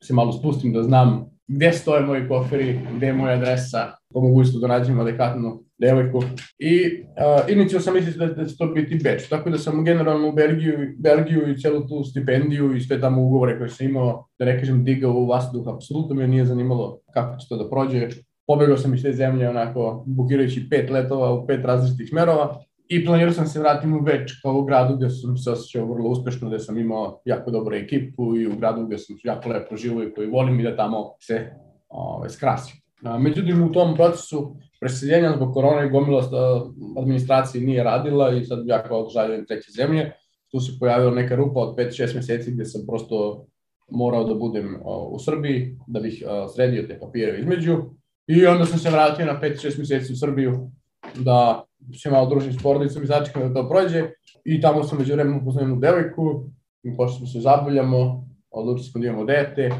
se malo spustim, da znam gde stoje moji koferi, gde je moja adresa, po mogućstvu da nađem adekvatnu devojku. I uh, inicijal sam mislio da, da će to biti Beč, tako da sam generalno u Belgiju, Belgiju i celu tu stipendiju i sve tamo ugovore koje sam imao, da ne kažem digao u vazduh, apsolutno me nije zanimalo kako će to da prođe. Pobegao sam iz te zemlje onako bukirajući pet letova u pet različitih smerova i planirao sam se vratim u Beč kao u gradu gde sam se osjećao vrlo uspešno, gde sam imao jako dobru ekipu i u gradu gde sam jako lepo živo i koji volim i da tamo se ove, ovaj, skrasim. Međutim, u tom procesu preseljenja zbog korona i gomila administracije nije radila i sad ja kao žaljujem treće zemlje, tu se pojavila neka rupa od 5-6 meseci gde sam prosto morao da budem u Srbiji, da bih sredio te papire između i onda sam se vratio na 5-6 meseci u Srbiju da se malo družim s porodicom i začekam da to prođe. I tamo sam među vremenu upoznao jednu devojku. I pošto smo se zabavljamo, odlučili smo da imamo dete.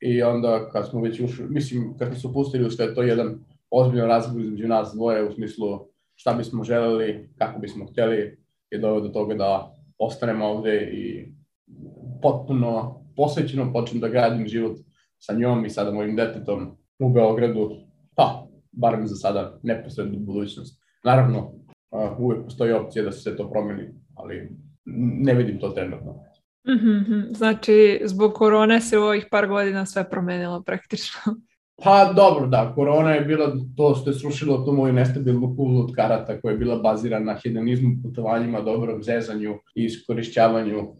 I onda kad smo već ušli, mislim kad smo se upustili u sve to jedan ozbiljan razgovor između nas dvoje u smislu šta bismo želeli, kako bismo htjeli je doveo do toga da ostanemo ovde i potpuno posvećeno počnem da gradim život sa njom i sada mojim detetom u Beogradu, pa, barem za sada, neposrednu budućnost. Naravno, uvek postoji opcija da se to promeni, ali ne vidim to trenutno. Mm -hmm. Znači, zbog korone se u ovih par godina sve promenilo praktično. Pa dobro, da, korona je bila to što je srušilo tu moju nestabilnu kulu od karata koja je bila bazirana na hedonizmu, putovanjima, dobrom zezanju i iskorišćavanju uh,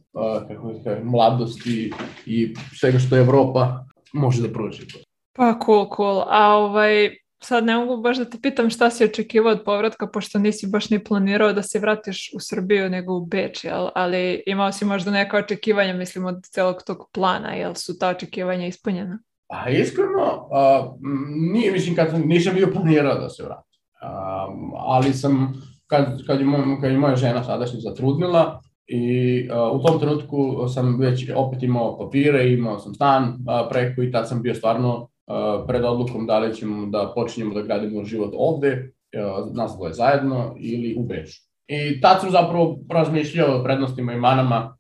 kako je, mladosti i svega što Evropa može da pruži. Pa cool, cool. A ovaj, sad ne mogu baš da te pitam šta si očekivao od povratka, pošto nisi baš ni planirao da se vratiš u Srbiju nego u Beč, jel? ali imao si možda neka očekivanja, mislim, od celog tog plana, jel su ta očekivanja ispunjena? Pa iskreno, uh, nije, mislim, kad nisam bio planirao da se vratim, um, ali sam, kad, kad, je moja, kad je moja žena sadašnja zatrudnila, I uh, u tom trenutku sam već opet imao papire, imao sam stan uh, preko i tad sam bio stvarno pred odlukom da li ćemo da počinjemo da gradimo život ovde, nas dvoje zajedno ili u Beču. I tad sam zapravo razmišljao o prednostima i manama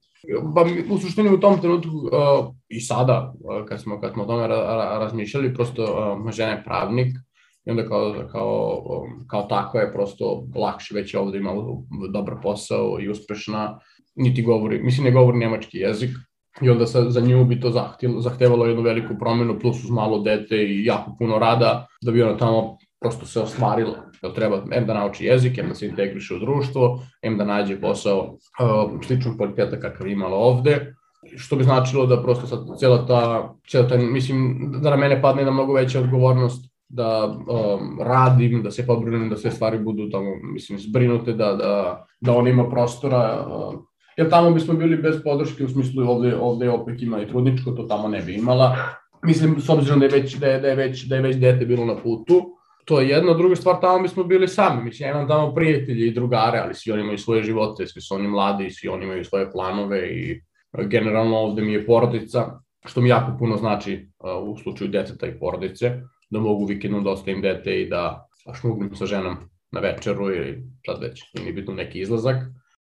Ba, u suštini u tom trenutku uh, i sada, uh, kad smo, kad smo o tome ra, ra, razmišljali, prosto uh, žena je pravnik i onda kao, kao, um, kao tako je prosto lakše već ovde ima dobar posao i uspešna, niti govori, mislim ne govori nemački jezik, i onda sa, za nju bi to zahtjelo, zahtevalo jednu veliku promenu plus uz malo dete i jako puno rada da bi ona tamo prosto se ostvarila. Jel treba em da nauči jezik, em da se integriše u društvo, em da nađe posao uh, sličnog kvaliteta kakav imala ovde, što bi značilo da prosto sad cijela ta, cijela ta, mislim, da na mene padne na mnogo veća odgovornost da um, radim, da se pobrinem, da sve stvari budu tamo, mislim, zbrinute, da, da, da on ima prostora uh, jer tamo bismo bili bez podrške u smislu ovde, ovde opet ima i trudničko, to tamo ne bi imala. Mislim, s obzirom da je već, da je, da je već, da je već dete bilo na putu, to je jedna, druga stvar, tamo bismo bili sami, mislim, ja imam tamo prijatelji i drugare, ali svi oni imaju svoje živote, svi su oni mladi, svi oni imaju svoje planove i generalno ovde mi je porodica, što mi jako puno znači uh, u slučaju deteta i porodice, da mogu vikendom da ostavim dete i da šmugnem sa ženom na večeru ili sad već, nije bitno neki izlazak.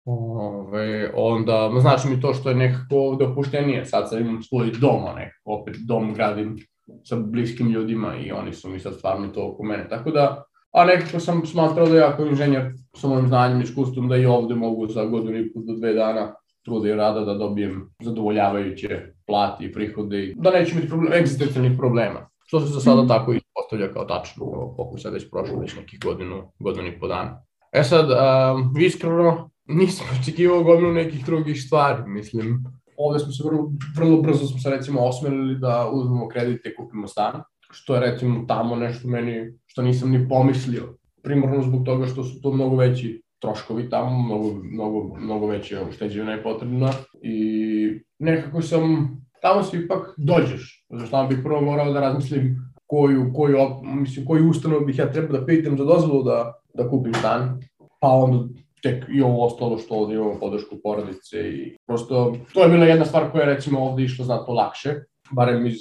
Ove, onda, znači mi to što je nekako ovde opuštenije, sad sad imam svoj dom, nekako, opet dom gradim sa bliskim ljudima i oni su mi sad stvarno to oko mene, tako da, a nekako sam smatrao da ja kao inženjer sa mojim znanjem i iskustvom da i ovde mogu za godinu i put do dve dana truda i rada da dobijem zadovoljavajuće plati i prihode, da neću imati problem, egzistencijalnih problema. Što se za sada tako ispostavlja kao tačno, koliko sad već prošlo već nekih godinu, godinu i po dana. E sad, um, iskreno, nisam očekivao gomilu nekih drugih stvari, mislim, ovde smo se vrlo, vrlo brzo smo se recimo osmelili da uzmemo kredite i kupimo stan, što je recimo tamo nešto meni što nisam ni pomislio. Primorno zbog toga što su to mnogo veći troškovi tamo, mnogo, mnogo, mnogo veće ušteđevina je potrebna i nekako sam, tamo se ipak dođeš, zato tamo bih prvo morao da razmislim koju, koju, mislim, koju ustanovu bih ja trebao da pitam za dozvolu da, da kupim stan, pa onda tek i ovo ostalo što ovde imamo podršku porodice i prosto to je bila jedna stvar koja je recimo ovde išla znatno lakše, barem iz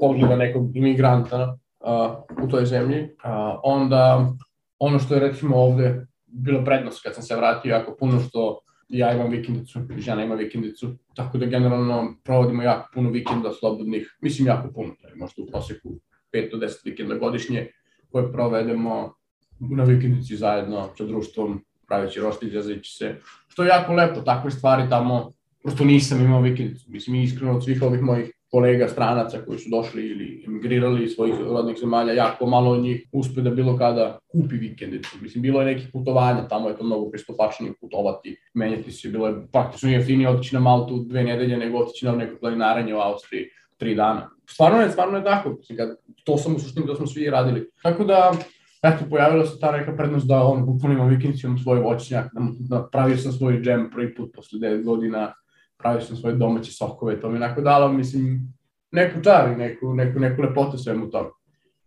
pogleda nekog imigranta uh, u toj zemlji. Uh, onda ono što je recimo ovde bilo prednost kad sam se vratio jako puno što ja imam vikendicu žena ima vikendicu, tako da generalno provodimo jako puno vikenda slobodnih, mislim jako puno, možda u proseku 5 do 10 vikenda godišnje koje provedemo na vikendici zajedno sa društvom, praveći roštilj, jazeći se, što je jako lepo, takve stvari tamo, prosto nisam imao vikendicu, mislim iskreno od svih ovih mojih kolega stranaca koji su došli ili emigrirali iz svojih rodnih zemalja, jako malo od njih uspe da bilo kada kupi vikendicu. Mislim, bilo je nekih putovanja, tamo je to mnogo pristupačnije putovati, menjati se, bilo je praktično jeftinije otići na Maltu dve nedelje nego otići na neko planinaranje u Austriji tri dana. Stvarno je, stvarno je tako, mislim, to sam u suštini, to smo svi radili. Tako da, eto, pojavila se ta neka prednost da on bukvalno ima vikendicu, imam svoj voćnjak, da, da pravio sam svoj džem prvi put posle 9 godina, pravio sam svoje domaće sokove, to mi onako dalo, mislim, neku čar i neku, neku, neku lepotu svemu tome.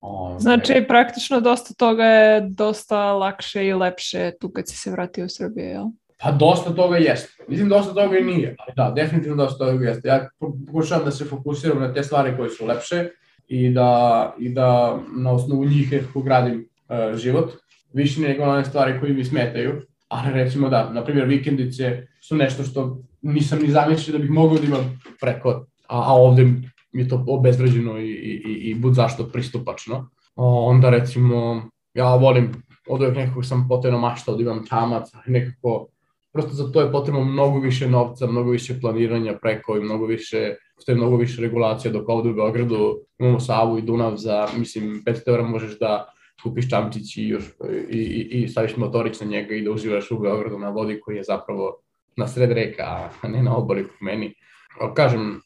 O, znači, ne. praktično dosta toga je dosta lakše i lepše tu kad si se vratio u Srbiju, jel? Pa dosta toga jeste. Mislim, dosta toga i nije, ali da, definitivno dosta toga jeste. Ja pokušavam da se fokusiram na te stvari koje su lepše i da, i da na osnovu njih nekako gradim uh, život, više nego one stvari koje mi smetaju. Ali recimo da, na primjer, vikendice su nešto što nisam ni zamislio da bih mogao da imam preko, a, a ovde mi je to obezvređeno i, i, i bud zašto pristupačno. O, onda recimo, ja volim, od uvek nekako sam potrebno maštao da imam čamac, nekako, prosto za to je potrebno mnogo više novca, mnogo više planiranja preko i mnogo više, postoje mnogo više regulacija, dok ovde u Beogradu imamo Savu i Dunav za, mislim, 500 eura možeš da kupiš čamčić i, još, i, i, i staviš motorić na njega i da uživaš u Beogradu na vodi koji je zapravo na sred reka, a ne na obali po meni. Kažem,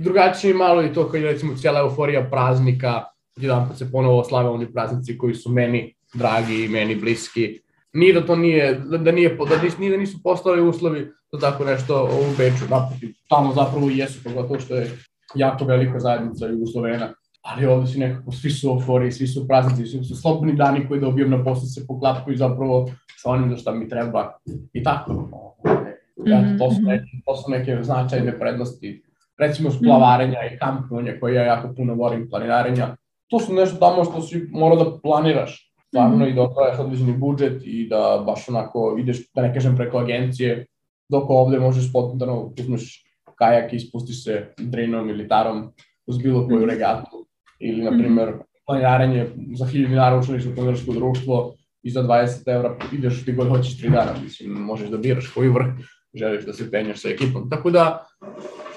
drugačije malo i to kad je recimo cijela euforija praznika, jedan put se ponovo slave oni praznici koji su meni dragi i meni bliski. Nije da to nije, da, da nije, da, nis, nije da nisu postali uslovi za tako nešto u Beču, naprotiv, tamo zapravo i jesu, pogotovo što je jako velika zajednica Jugoslovena, ali ovde si nekako, svi su euforiji, svi su praznici, svi su slobodni dani koji dobijam na posle se poklapaju zapravo sa onim za šta mi treba i tako. Ja, to, su mhm. neke, to su neke značajne prednosti recimo splavarenja i kampovanja koje ja jako puno volim, planinarenja. To su nešto tamo što si mora da planiraš stvarno -hmm. i da odvajaš određeni budžet i da baš onako ideš, da ne kažem preko agencije, dok ovde možeš spontano uzmeš kajak i spustiš se drinom ili tarom uz bilo koju mhm. regatu ili, na primer, planinarenje za 1000 dinara učiniš u planinačko društvo i za 20 evra ideš ti god hoćeš 3 dana, mislim, možeš da biraš koji vrh želiš da se penjaš sa ekipom. Tako da,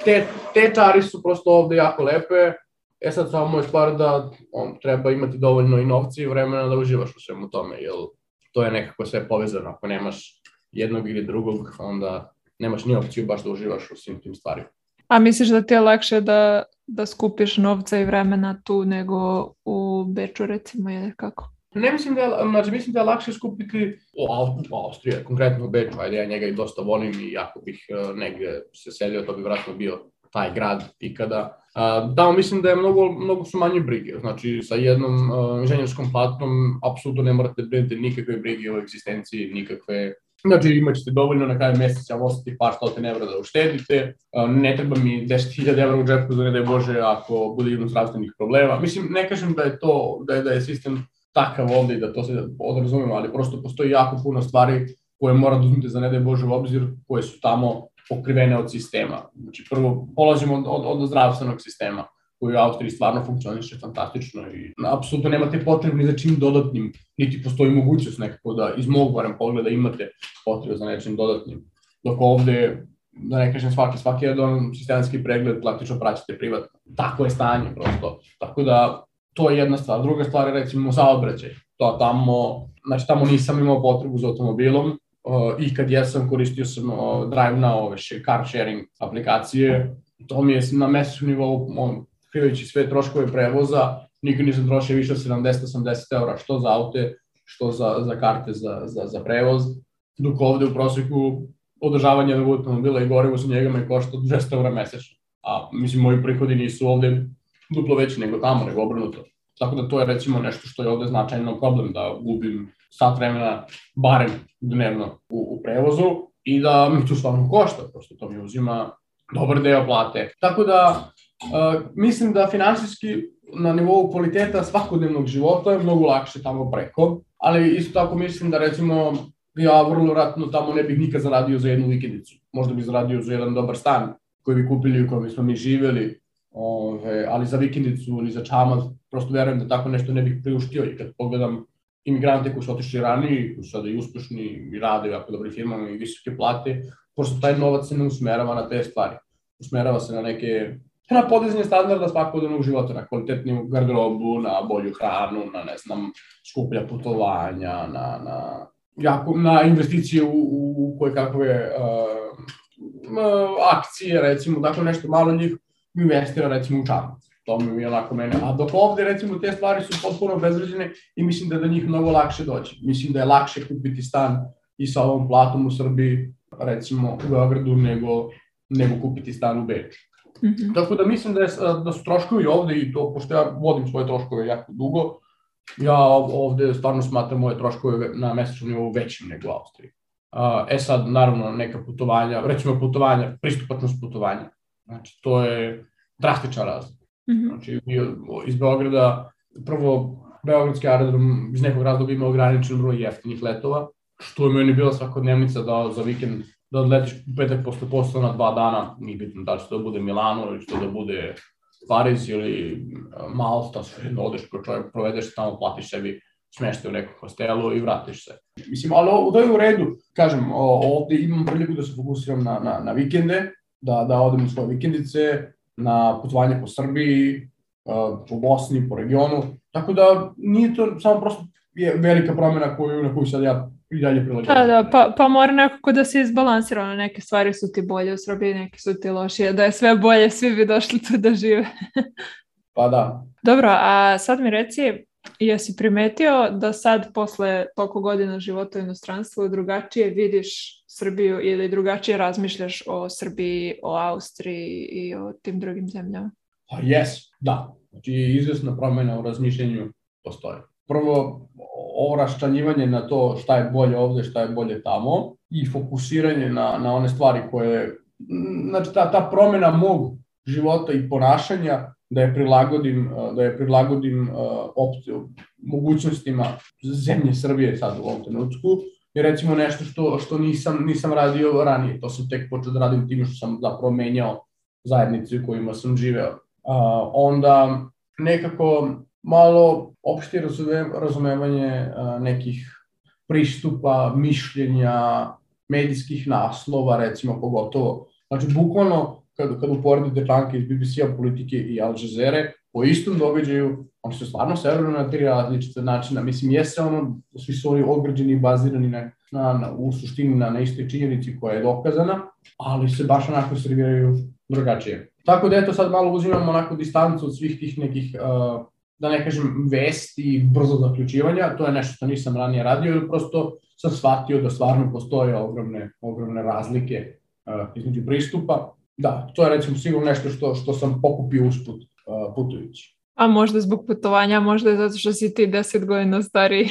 te, te čari su prosto ovde jako lepe, e sad samo je stvar da on, treba imati dovoljno i novci i vremena da uživaš u svemu tome, jer to je nekako sve povezano, ako nemaš jednog ili drugog, onda nemaš ni opciju baš da uživaš u svim tim stvarima. A misliš da ti je lakše da, da skupiš novca i vremena tu nego u Beču recimo ili kako? Ne mislim da je, znači mislim da je lakše skupiti u Austriji, konkretno u Beču, ajde ja njega i dosta volim i ako bih uh, negde se selio, to bi vratno bio taj grad ikada. Uh, da, mislim da je mnogo, mnogo su manje brige, znači sa jednom uh, inženjerskom platom apsolutno ne morate briniti nikakve brige o egzistenciji, nikakve Znači imat ćete dovoljno na kraju meseca ostati par stotin evra da uštedite, ne treba mi 10.000 evra u džepu ne daj Bože ako bude jedno zdravstvenih problema. Mislim, ne kažem da je to, da je, da je sistem takav ovde i da to se odrazumemo, ali prosto postoji jako puno stvari koje mora da uzmete za ne daj Bože u obzir, koje su tamo pokrivene od sistema. Znači, prvo polazimo od, od, od zdravstvenog sistema koji u Austriji stvarno funkcioniše fantastično i apsolutno nemate potrebu ni za čim dodatnim, niti postoji mogućnost nekako da iz mog barem pogleda imate potrebu za nečim dodatnim. Dok ovde, da ne kažem svaki, svaki jedan sistematski pregled praktično praćate privatno. Tako je stanje prosto. Tako da to je jedna stvar. Druga stvar je recimo saobraćaj. To tamo, znači tamo nisam imao potrebu za automobilom, uh, i kad jesam koristio sam uh, Drive na ove car sharing aplikacije, to mi je na mesečnom nivou krivajući sve troškove prevoza, nikad nisam trošio više od 70-80 eura, što za aute, što za, za karte za, za, za prevoz, dok ovde u proseku održavanje jednog automobila i gorivo sa njega me košta 200 eura mesečno. A mislim, moji prihodi nisu ovde duplo veći nego tamo, nego obrnuto. Tako da to je recimo nešto što je ovde značajno problem, da gubim sat vremena barem dnevno u, u prevozu i da mi to stvarno košta, prosto to mi uzima dobar deo plate. Tako da Mislim da finansijski na nivou kvaliteta svakodnevnog života je mnogo lakše tamo preko, ali isto tako mislim da recimo ja vrlo ratno tamo ne bih nikad zaradio za jednu vikendicu. Možda bih zaradio za jedan dobar stan koji bi kupili u kojem smo mi živeli, ove, ali za vikendicu ili za čamac, prosto verujem da tako nešto ne bih priuštio i kad pogledam imigrante koji su otišli ranije, koji su sada i uspešni i rade u jako dobri firmama i visoke plate, prosto taj novac se ne usmerava na te stvari. Usmerava se na neke na podizanje standarda svakodnevnog života, na kvalitetniju garderobu, na bolju hranu, na, ne znam, skuplja putovanja, na, na, jako, na investicije u, u koje kakve uh, akcije, recimo, dakle nešto malo njih investira recimo u čamac. To mi je onako mene. A dok ovde recimo te stvari su potpuno obezređene i mislim da je do njih mnogo lakše doći. Mislim da je lakše kupiti stan i sa ovom platom u Srbiji, recimo u Beogradu, nego, nego kupiti stan u Beču. Mm -hmm. Tako da mislim da, je, da su troškovi ovde i to, pošto ja vodim svoje troškove jako dugo, ja ovde stvarno smatram moje troškove na mesečnom nivou većim nego u Austriji. Uh, e sad, naravno, neka putovanja, recimo putovanja, pristupačnost putovanja. Znači, to je drastičan razlog. Mm -hmm. Znači, iz Beograda, prvo, Beogradski aerodrom iz nekog razloga ima ograničen broj jeftinih letova, što je meni bila svakodnevnica da za vikend da odletiš u petak posle posla na dva dana, nije bitno da će to da bude Milano ili će to da bude Pariz ili e, Malta, sve jedno odeš ko čovjek, provedeš tamo, platiš sebi smešte u nekom hostelu i vratiš se. Mislim, ali ovo je u redu. Kažem, ovde imam priliku da se fokusiram na, na, na vikende, da, da odem u svoje vikendice, na putovanje po Srbiji, e, po Bosni, po regionu. Tako da nije to samo prosto velika promjena koju, na koju sad ja i dalje prilagođavati. Da, da, pa, pa mora nekako da se izbalansira, neke stvari su ti bolje u Srbiji, neke su ti lošije, da je sve bolje, svi bi došli tu da žive. pa da. Dobro, a sad mi reci, jesi primetio da sad posle toliko godina života u inostranstvu drugačije vidiš Srbiju ili drugačije razmišljaš o Srbiji, o Austriji i o tim drugim zemljama? Pa jes, da. Znači, izvesna promjena u razmišljanju postoji prvo ovo raščanjivanje na to šta je bolje ovde, šta je bolje tamo i fokusiranje na, na one stvari koje, znači ta, ta promena mog života i ponašanja da je prilagodim, da je prilagodim opciju, mogućnostima zemlje Srbije sad u ovom trenutku, je recimo nešto što, što nisam, nisam radio ranije. To sam tek počeo da radim tim što sam zapravo menjao zajednice u kojima sam živeo. Uh, onda nekako malo opšte razumevanje nekih pristupa, mišljenja, medijskih naslova, recimo, pogotovo. Znači, bukvalno, kad, kad uporedite članke iz BBC-a, politike i Al Jazeera, po istom događaju, oni su stvarno severno na tri različite načina. Mislim, jeste ono, svi su oni ograđeni i bazirani na, na, na, u suštini na, na istoj činjenici koja je dokazana, ali se baš onako serviraju drugačije. Tako da eto sad malo uzimamo onako distancu od svih tih nekih uh, da ne kažem, vesti, brzo zaključivanja, to je nešto što nisam ranije radio, ili prosto sam shvatio da stvarno postoje ogromne, ogromne razlike uh, između pristupa. Da, to je recimo sigurno nešto što, što sam pokupio usput uh, putujući. A možda zbog putovanja, možda je zato što si ti deset godina stariji.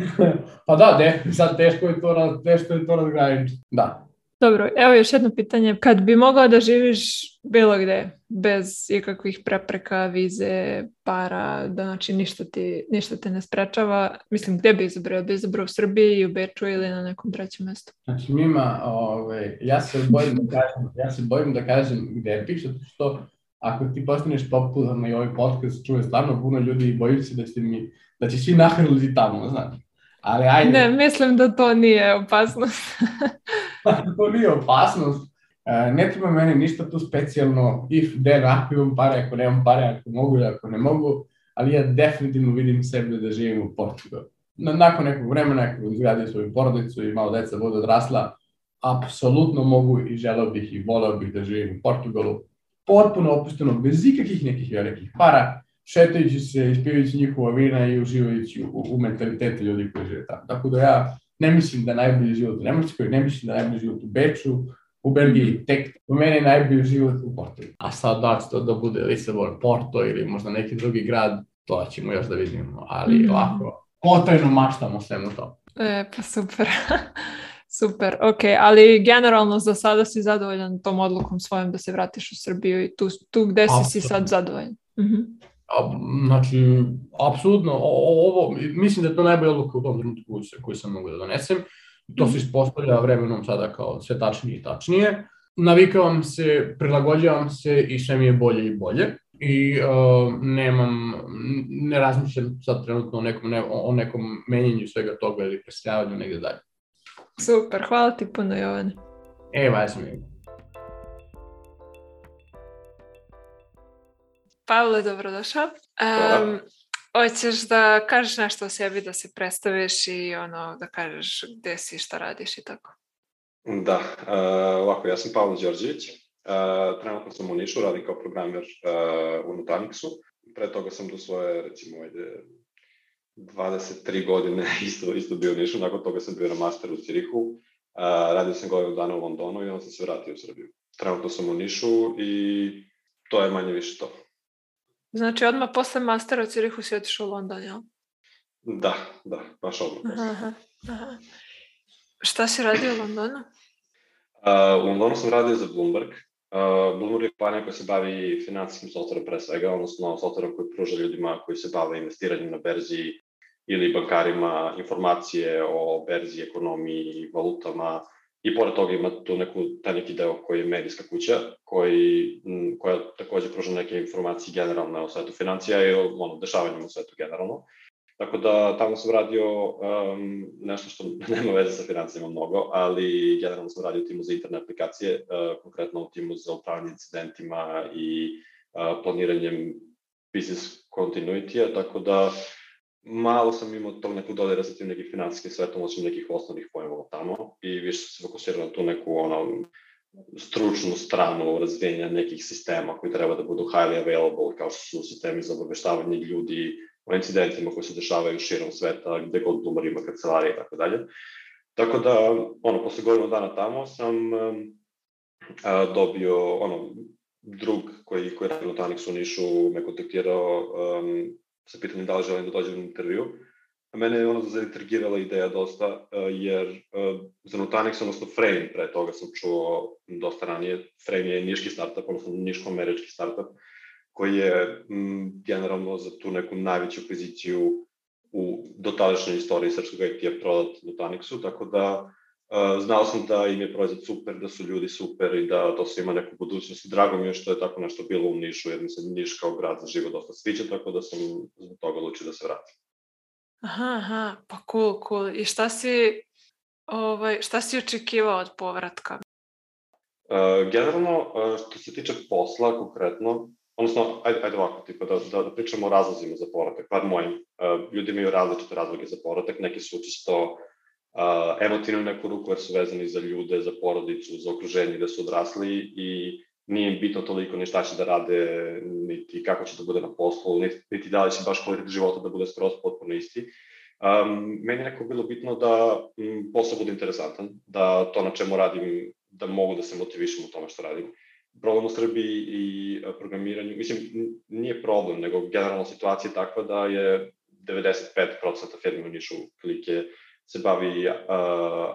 pa da, de, sad teško je to, teško je to razgraničiti. Da, Dobro, evo još jedno pitanje. Kad bi mogao da živiš bilo gde, bez ikakvih prepreka, vize, para, da znači ništa, ti, ništa te ne sprečava, mislim, gde bi izabrao? Bi izabrao u Srbiji, u Beču ili na nekom trećem mestu? Znači, njima, ove, ja se bojim da kažem, ja se bojim da kažem gde bih, zato što ako ti postaneš popularno i ovaj podcast čuje stvarno puno ljudi i bojim se da će mi, da će svi nahrliti tamo, znači. Ali ajde. Ne, mislim da to nije opasnost. to nije opasnost. E, ne treba meni ništa tu specijalno, if, then, ako imam pare, ako nemam pare, ako mogu ako ne mogu, ali ja definitivno vidim sebe da živim u Portugalu. Nakon nekog vremena, ako izgradio svoju porodicu i malo deca bude odrasla, apsolutno mogu i želeo bih i voleo bih da živim u Portugalu. Potpuno opušteno, bez ikakvih nekih velikih para, šetajući se, ispivajući njihova vina i uživajući u, u mentalitetu ljudi koji žive tamo. Tako da ja ne mislim da najbolji život u Nemačkoj, ne mislim da najbolji život u Beču, u Belgiji, tek u meni najbolji život u Porto. A sad da će to da bude Lisabon, Porto ili možda neki drugi grad, to ćemo još da vidimo, ali mm. ovako, potajno maštamo svemu to. E, pa super. Super, ok, ali generalno za sada si zadovoljan tom odlukom svojom da se vratiš u Srbiju i tu, tu gde si, si sad zadovoljan? Mm -hmm. Znači, apsolutno, ovo, mislim da je to najbolja odluka u tom trenutku koju sam mogu da donesem. To se ispostavlja vremenom sada kao sve tačnije i tačnije. Navikavam se, prilagođavam se i sve mi je bolje i bolje. I uh, nemam, ne razmišljam sad trenutno o nekom, ne, o nekom menjanju svega toga ili preseljavanju negde dalje. Super, hvala ti puno Jovane. E, vas mi. Pavle, dobrodošao. Um, hoćeš da kažeš nešto o sebi, da se predstaviš i ono, da kažeš gde si, šta radiš i tako? Da, uh, ovako, ja sam Pavle Đorđević. Uh, trenutno sam u Nišu, radim kao programer uh, u Nutanixu. Pre toga sam do svoje, recimo, ajde, 23 godine isto, isto bio u Nišu, nakon toga sam bio na masteru u Cirihu. Uh, radio sam godinu dana u Londonu i onda sam se vratio u Srbiju. Trenutno sam u Nišu i to je manje više to. Znači, odmah posle mastera u Cirihu si otišao u London, jel? Da, da, baš odmah. Aha, aha. Šta si radio u Londonu? Uh, u Londonu sam radio za Bloomberg. Uh, Bloomberg je kompanija koja se bavi finansijskim softverom pre svega, odnosno softverom koji pruža ljudima koji se bave investiranjem na berzi ili bankarima informacije o berzi, ekonomiji, valutama, I pored toga ima tu neku, taj neki deo koji je medijska kuća, koji, koja takođe pruža neke informacije generalne o svetu financija i o ono, dešavanjima u svetu generalno. Tako da tamo sam radio um, nešto što nema veze sa financijama mnogo, ali generalno sam radio timu za interne aplikacije, uh, konkretno u timu za upravljanje incidentima i uh, planiranjem business continuity-a, tako da malo sam imao tog nekog dodira sa tim nekih finansijskim svetom, osim nekih osnovnih pojmova tamo i više sam se fokusirao na tu neku ono, stručnu stranu razvijenja nekih sistema koji treba da budu highly available, kao što su sistemi za obaveštavanje ljudi o incidentima koji se dešavaju širom sveta, gde god Bloomer ima kancelarije i tako dalje. Tako da, ono, posle godinu dana tamo sam a, dobio, ono, drug koji, koji radi u Tanix u Nišu me kontaktirao um, sa pitanjem da li želim da dođem na intervju. Mene je ono zaintrigirala ideja dosta, e, jer e, za Nutanix, odnosno Frame, pre toga sam čuo dosta ranije, Frame je niški startup, odnosno niško-američki startup, koji je m, generalno za tu neku najveću akviziciju u dotadašnjoj istoriji srpskog IT-a prodat Nutanixu, tako da Uh, znao sam da im je proizvod super, da su ljudi super i da to sve ima neku budućnost. Drago mi je što je tako nešto bilo u Nišu, jer mi se Niš kao grad za život dosta sviđa, tako da sam zbog toga odlučio da se vratim. Aha, aha, pa cool, cool. I šta si, ovaj, šta si očekivao od povratka? Uh, generalno, uh, što se tiče posla konkretno, odnosno, ajde, ajde ovako, tipa, da, da, da pričamo o razlozima za povratak, par mojim. Uh, ljudi imaju različite razloge za povratak, neki su čisto uh, emotivnu neku ruku jer su vezani za ljude, za porodicu, za okruženje gde su odrasli i nije im bitno toliko ni šta će da rade, niti kako će da bude na poslu, niti, niti da li će baš kvalitet života da bude skroz potpuno isti. Um, meni je neko bilo bitno da m, posao bude interesantan, da to na čemu radim, da mogu da se motivišem u tome što radim. Problem u Srbiji i programiranju, mislim, nije problem, nego generalna situacija je takva da je 95% firme u Nišu klike se bavi uh,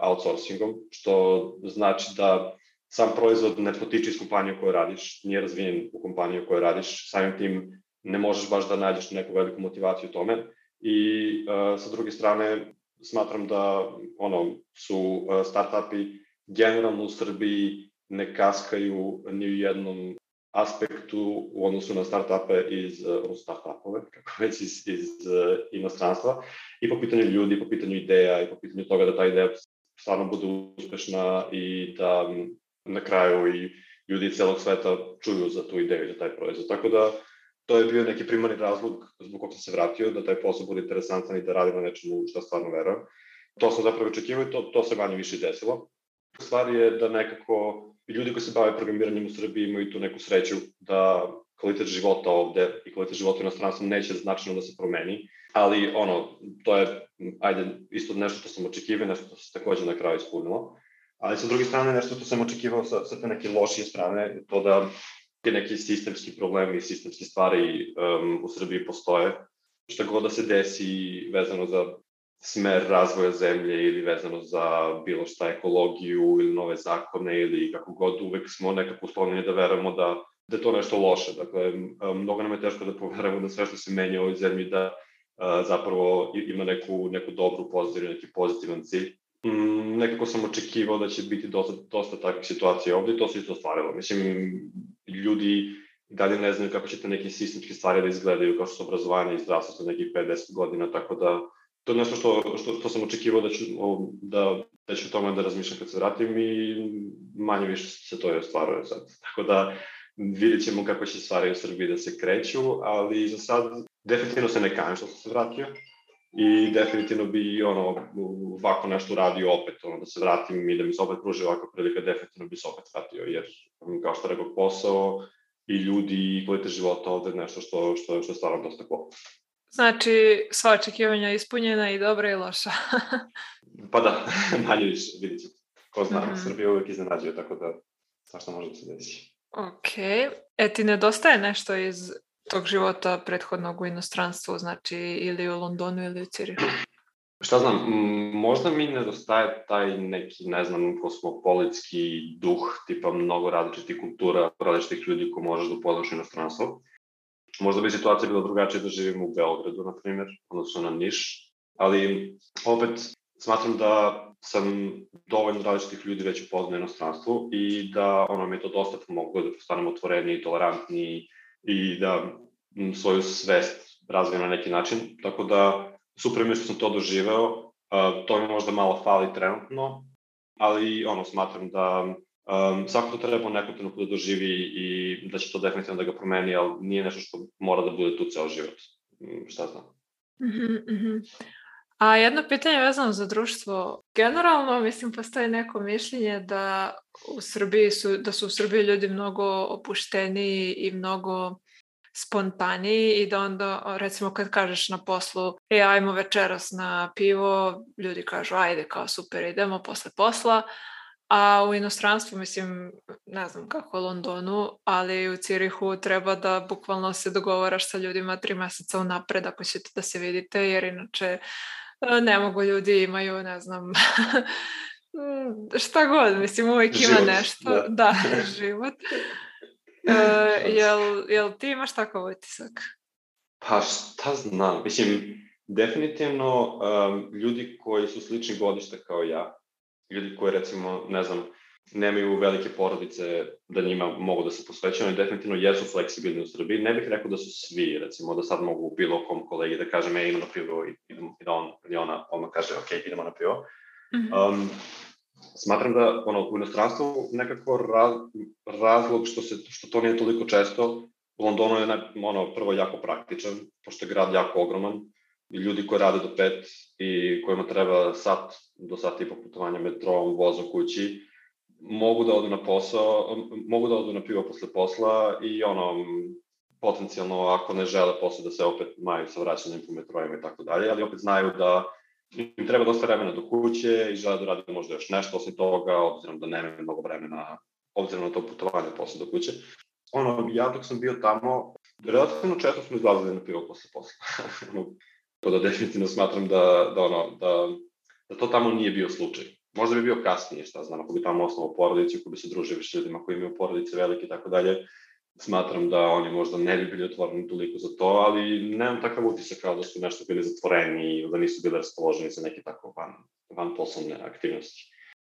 outsourcingom, što znači da sam proizvod ne potiče iz kompanije u kojoj radiš, nije razvijen u kompaniji u kojoj radiš, samim tim ne možeš baš da nađeš neku veliku motivaciju u tome. I uh, sa druge strane smatram da ono su uh, startupi generalno u Srbiji ne kaskaju ni u jednom aspektu u odnosu na startupe iz, uh, startupove, kako već iz, iz inostranstva, i po pitanju ljudi, i po pitanju ideja, i po pitanju toga da ta ideja stvarno bude uspešna i da na kraju i ljudi celog sveta čuju za tu ideju, za taj proizvod. Tako da to je bio neki primarni razlog zbog kog sam se vratio, da taj posao bude interesantan i da radim na nečemu što stvarno verujem. To sam zapravo očekivao i to, to se manje više desilo. Stvar je da nekako ljudi koji se bave programiranjem u Srbiji imaju tu neku sreću da kvalitet života ovde i kvalitet života u inostranstvu neće značajno da se promeni, ali ono, to je, ajde, isto nešto što sam očekivao, nešto što se takođe na kraju ispunilo. Ali sa druge strane, nešto što sam očekivao sa, sa te neke lošije strane, to da te neki sistemski problemi i sistemske stvari um, u Srbiji postoje. Šta god da se desi vezano za smer razvoja zemlje ili vezano za bilo šta ekologiju ili nove zakone ili kako god, uvek smo nekako uslovljeni da verujemo da, da je to nešto loše. Dakle, mnogo nam je teško da poverujemo da sve što se menja u ovoj zemlji da a, zapravo ima neku, neku dobru poziciju, neki pozitivan cilj. Mm, nekako sam očekivao da će biti dosta, dosta takvih situacija ovde i to se isto ostvarilo. Mislim, ljudi dalje ne znaju kako će te neke sistemske stvari da izgledaju, kao što su obrazovanje i zdravstvo sa nekih 5-10 godina, tako da to je nešto što, što, što sam očekivao da ću, da, da ću tome da razmišljam kad se vratim i manje više se to je ostvaruje sad. Tako da vidjet ćemo kako će stvari u Srbiji da se kreću, ali za sad definitivno se ne kajem što sam se vratio i definitivno bi ono, ovako nešto uradio opet, ono, da se vratim i da mi se opet pruži ovakva prilika, definitivno bi se opet vratio, jer kao što rekao, posao i ljudi i kvalitet života ovde nešto što, što, što je stvarno dosta cool. Znači, sva očekivanja ispunjena i dobra i loša. pa da, manje više, vidit ćete. Ko zna, mm -hmm. Srbija uvek iznenađuje, tako da svašta može da se desi. Ok. E, ti nedostaje nešto iz tog života prethodnog u inostranstvu, znači ili u Londonu ili u Cirihu? Šta znam, možda mi nedostaje taj neki, ne znam, kosmopolitski duh, tipa mnogo različitih kultura, različitih ljudi ko možeš da upoznaš u inostranstvu. Možda bi situacija bila drugačija da živim u Beogradu, na primjer, odnosno na Niš, ali opet smatram da sam dovoljno različitih ljudi već upoznao u inostranstvu i da ono mi je to dosta pomoglo da postanem otvoreniji tolerantniji i da svoju svest razvijem na neki način, tako da super mi što sam to doživeo, to mi možda malo fali trenutno, ali ono, smatram da um, svako to treba u nekom trenutku da doživi i da će to definitivno da ga promeni, ali nije nešto što mora da bude tu ceo život. Mm, šta znam. Mm -hmm. A jedno pitanje vezano za društvo. Generalno, mislim, postoje neko mišljenje da u Srbiji su, da su u Srbiji ljudi mnogo opušteniji i mnogo spontaniji i da onda, recimo, kad kažeš na poslu, e, ajmo večeras na pivo, ljudi kažu, ajde, kao super, idemo posle posla, a u inostranstvu, mislim, ne znam kako u Londonu, ali u Cirihu treba da bukvalno se dogovaraš sa ljudima tri meseca unapred ako ćete da se vidite, jer inače ne mogu ljudi imaju, ne znam, šta god, mislim, uvijek život, ima nešto. Da, da život. Uh, jel, jel ti imaš takav utisak? Pa šta znam, mislim, definitivno um, ljudi koji su slični godišta kao ja, ljudi koji recimo, ne znam, nemaju velike porodice da njima mogu da se posvećaju, definitivno jesu fleksibilni u Srbiji. Ne bih rekao da su svi, recimo, da sad mogu bilo kom kolegi da kažem, e, idemo na pivo i, i da on ili ona odmah kaže, ok, idemo na pivo. Mm -hmm. um, smatram da ono, u inostranstvu nekako raz, razlog što, se, što to nije toliko često, u Londonu je ne, ono, prvo jako praktičan, pošto je grad jako ogroman, i ljudi koji rade do pet i kojima treba sat do sat i po putovanja metrom, vozom kući, mogu da odu na posao, mogu da odu na pivo posle posla i ono, potencijalno ako ne žele posle da se opet maju sa vraćanjem po metrojima i tako dalje, ali opet znaju da im treba dosta vremena do kuće i žele da rade možda još nešto osim toga, obzirom da nemaju mnogo vremena, obzirom na to putovanje posle do kuće. Ono, ja dok sam bio tamo, relativno često smo izlazili na pivo posle posla. to da definitivno smatram da, da, ono, da, da to tamo nije bio slučaj. Možda bi bio kasnije, šta znam, ako bi tamo osnovao porodicu, ako bi se družio više ljudima koji imaju porodice velike i tako dalje, smatram da oni možda ne bi bili otvoreni toliko za to, ali nemam takav utisak kao da su nešto bili zatvoreni ili da nisu bili raspoloženi za neke tako van, van poslovne aktivnosti.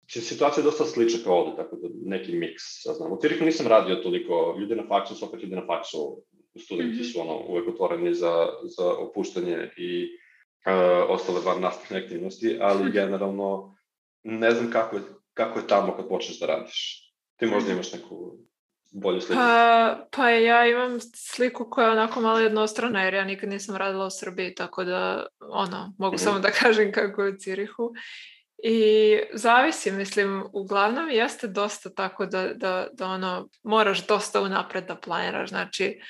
Situacija je dosta slična kao ovde, tako da neki miks, ja znam. U Tiriku nisam radio toliko, ljudi na faksu su opet ljudi na faksu, studenti mm -hmm. su ono, uvek otvoreni za, za opuštanje i uh, ostale van nastavne aktivnosti, ali generalno ne znam kako je, kako je tamo kad počneš da radiš. Ti možda imaš neku bolju sliku? Pa, pa ja imam sliku koja je onako malo jednostrana jer ja nikad nisam radila u Srbiji, tako da ono, mogu mm -hmm. samo da kažem kako je u Cirihu. I zavisi, mislim, uglavnom jeste dosta tako da, da, da ono, moraš dosta unapred da planiraš, znači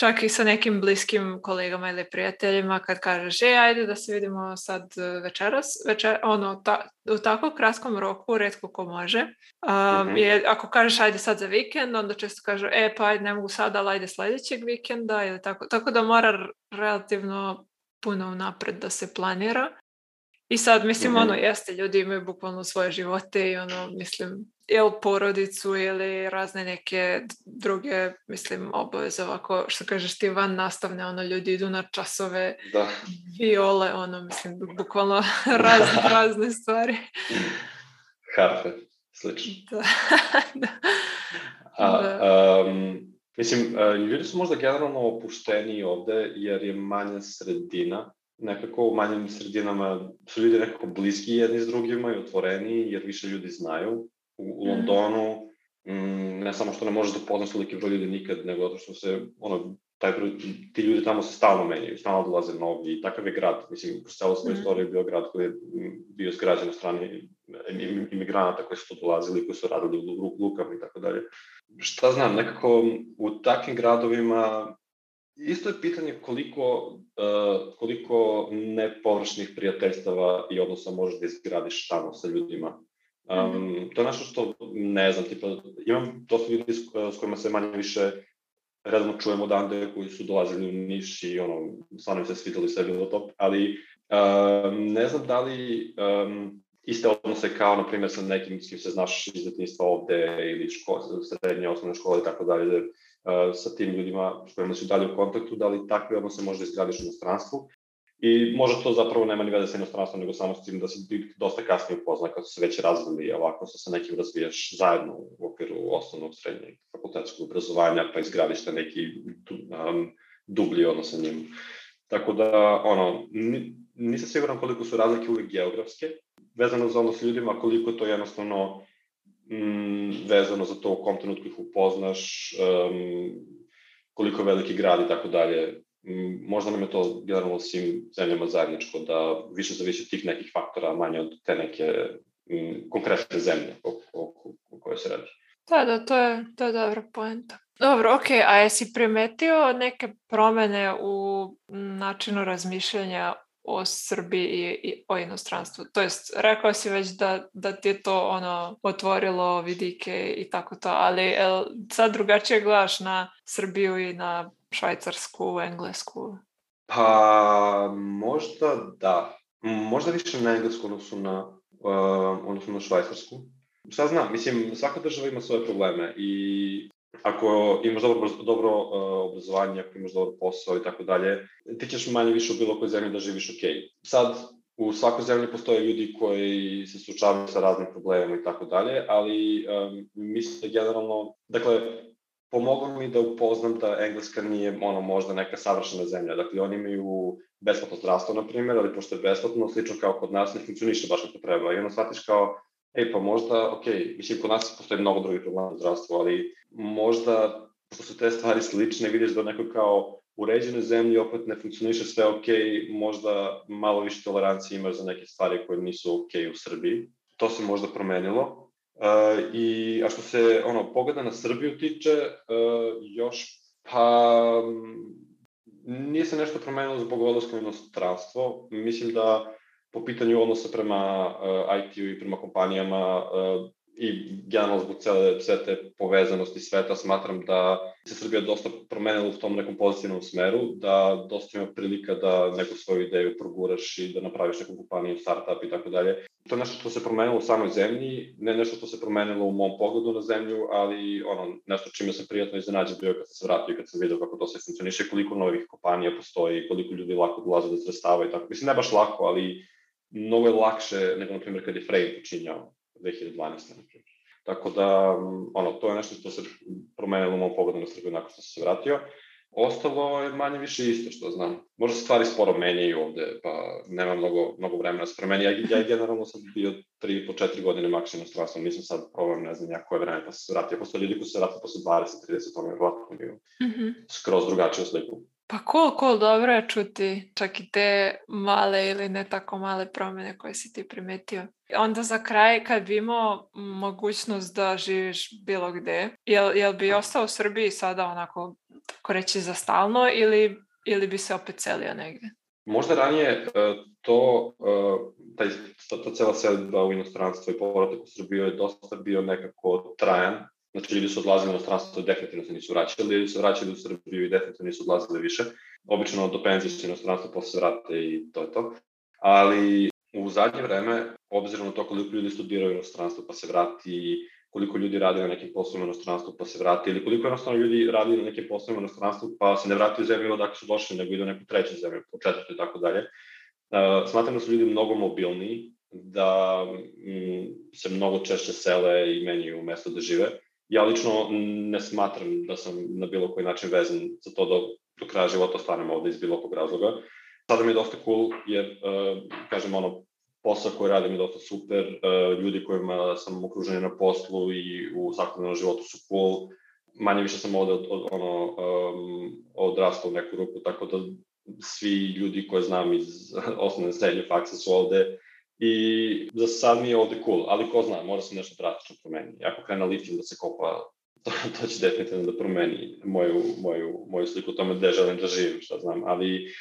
čak i sa nekim bliskim kolegama ili prijateljima kad kažeš, e, ajde da se vidimo sad večeras, večer, ono, ta, u tako kratkom roku redko ko može. Um, mm-hmm. je, ako kažeš ajde sad za vikend, onda često kažu, e, pa ajde ne mogu sad, ali ajde sledećeg vikenda ili tako. Tako da mora relativno puno unapred da se planira. I sad, mislim, mm-hmm. ono, jeste, ljudi imaju bukvalno svoje živote i ono, mislim, ili porodicu ili razne neke druge, mislim, obaveze, ovako, što kažeš ti, van nastavne, ono, ljudi idu na časove da. viole, ono, mislim, bukvalno razne, razne stvari. Harfe, slično. Da. da. A, da. Um, mislim, ljudi su možda generalno opušteniji ovde, jer je manja sredina, nekako u manjim sredinama su ljudi nekako bliski jedni s drugima i otvoreni, jer više ljudi znaju. U, u mhm. Londonu, mm, ne samo što ne možeš da poznaš veliki broj ljudi nikad, nego zato što se, ono, taj broj, ti ljudi tamo se stalno menjaju, stalno dolaze novi, i takav je grad, mislim, kroz celo svoju mm. istoriju je bio grad koji je bio zgrađen na strani imigranata koji su tu dolazili, koji su radili u lukama i tako dalje. Šta znam, nekako u takvim gradovima isto je pitanje koliko, uh, koliko nepovršnih prijateljstava i odnosa možeš da izgradiš tamo sa ljudima. Um, to je nešto što ne znam, tipa, imam dosta ljudi s, kojima se manje više redno čujemo odande koji su dolazili u Niš i ono, stvarno se svidjeli sve bilo top, ali um, ne znam da li um, iste odnose kao, na primjer, sa nekim s kim se znaš iz detinjstva ovde ili ško, srednje, osnovne škole i tako dalje, sa tim ljudima s kojima su dalje u kontaktu, da li takve odnose možda izgradiš u inostranstvu. I možda to zapravo nema ni veze sa inostranstvom, nego samo s tim da se dosta kasnije upozna kad su se već razvili, ovako sa, sa nekim razvijaš zajedno u okviru osnovnog, srednjeg, fakultetskog obrazovanja, pa izgradiš te neki um, dublji odnos sa njim. Tako da, ono, nisam siguran koliko su razlike uvijek geografske, vezano za odnos ljudima, koliko to jednostavno mm, vezano za to u kom trenutku ih upoznaš, um, koliko veliki grad i tako dalje. Mm, možda nam je to generalno svim zemljama zajedničko da više zavisi tih nekih faktora, manje od te neke mm, konkretne zemlje o, o, o kojoj se radi. Da, da, to je, to je dobra poenta. Dobro, ok, a jesi primetio neke promene u načinu razmišljanja o Srbiji i, i o inostranstvu. To jest, rekao si već da, da ti je to ono otvorilo vidike i tako to, ali el, sad drugačije gledaš na Srbiju i na Švajcarsku, Englesku? Pa, možda da. Možda više na Englesku odnosno na, uh, odnosno na Švajcarsku. Šta znam, mislim, svaka država ima svoje probleme i ako imaš dobro, dobro uh, obrazovanje, ako imaš dobro posao i tako dalje, ti ćeš manje više u bilo kojoj zemlji da živiš ok. Sad, u svakoj zemlji postoje ljudi koji se sučavaju sa raznim problemima i tako dalje, ali um, mislim da generalno, dakle, pomoglo mi da upoznam da Engleska nije ono možda neka savršena zemlja. Dakle, oni imaju besplatno zdravstvo, na primjer, ali pošto je besplatno, slično kao kod nas, ne funkcioniše baš kako treba. I onda shvatiš kao, ej, pa možda, ok, mislim, kod nas postoje mnogo drugih problema u zdravstvu, ali možda, što su te stvari slične, vidiš da neko kao uređenoj zemlji opet ne funkcioniše sve ok, možda malo više tolerancije imaš za neke stvari koje nisu ok u Srbiji. To se možda promenilo. Uh, I, a što se ono, pogleda na Srbiju tiče, uh, još pa nije se nešto promenilo zbog odlaska u inostranstvo. Mislim da po pitanju odnosa prema uh, IT-u i prema kompanijama uh, i generalno zbog cele, sve te povezanosti sveta smatram da se Srbija dosta promenila u tom nekom pozitivnom smeru, da dosta ima prilika da neku svoju ideju proguraš i da napraviš neku kompaniju, startup i tako dalje. To je nešto što se promenilo u samoj zemlji, ne nešto što se promenilo u mom pogledu na zemlju, ali ono, nešto čime sam prijatno iznenađen bio kad sam se vratio i kad sam vidio kako to sve funkcioniše, koliko novih kompanija postoji, koliko ljudi lako dolaze do sredstava i tako. Mislim, ne baš lako, ali mnogo je lakše nego, na primjer, kad je Frame počinjao 2012. na primjer. Tako da, ono, to je nešto što se promenilo u mom pogledu na Srbiju nakon što sam se vratio. Ostalo je manje više isto što znam. Možda se stvari sporo menjaju ovde, pa nema mnogo, mnogo vremena da se promeni. Ja, ja generalno sam bio 3 po 4 godine maksimum strasno, nisam sad probam ne znam ja koje vreme pa se vratio. Postoje ljudi koji se vratio posle 20, 30, to mi je vratno bio mm -hmm. skroz drugačiju sliku. Pa cool, cool, dobro je čuti čak i te male ili ne tako male promene koje si ti primetio. Onda za kraj, kad bi imao mogućnost da živiš bilo gde, jel, jel bi ostao u Srbiji sada onako, tako reći, za stalno ili, ili bi se opet celio negde? Možda ranije e, to, e, taj, ta, ta cela selba u inostranstvo i povratak u Srbiju je dosta bio nekako trajan, Znači, ljudi su odlazili u inostranstvo definitivno se nisu vraćali, ljudi su vraćali u Srbiju i definitivno nisu odlazili više. Obično do penzije su inostranstvo, posle se vrate i to je to. Ali u zadnje vreme, obzirom na to koliko ljudi studiraju u inostranstvu pa se vrati, koliko ljudi radi na nekim poslovima u inostranstvu pa se vrati, ili koliko jednostavno ljudi radi na nekim poslovima u inostranstvu pa se ne vrati u zemlju odakle su došli, nego idu u neku treću zemlju, po četvrtu i tako dalje. Uh, smatram da su ljudi mnogo mobilniji, da mm, se mnogo češće sele i menjaju mesto da žive ja lično ne smatram da sam na bilo koji način vezan za to da do kraja života ostanem ovde iz bilo kog razloga. Sada mi je dosta cool jer, uh, kažem, ono, posao koji radim je dosta super, uh, ljudi kojima sam okružen na poslu i u svakodnevnom životu su cool, manje više sam ovde od, od, ono, um, odrastao u neku ruku, tako da svi ljudi koje znam iz osnovne srednje fakse su ovde I za sad mi je ovde cool, ali ko zna, možda se nešto drastično promeni. Ako krene litijum da se kopa, to, to će definitivno da promeni moju, moju, moju sliku o tome gde želim da živim, šta znam. Ali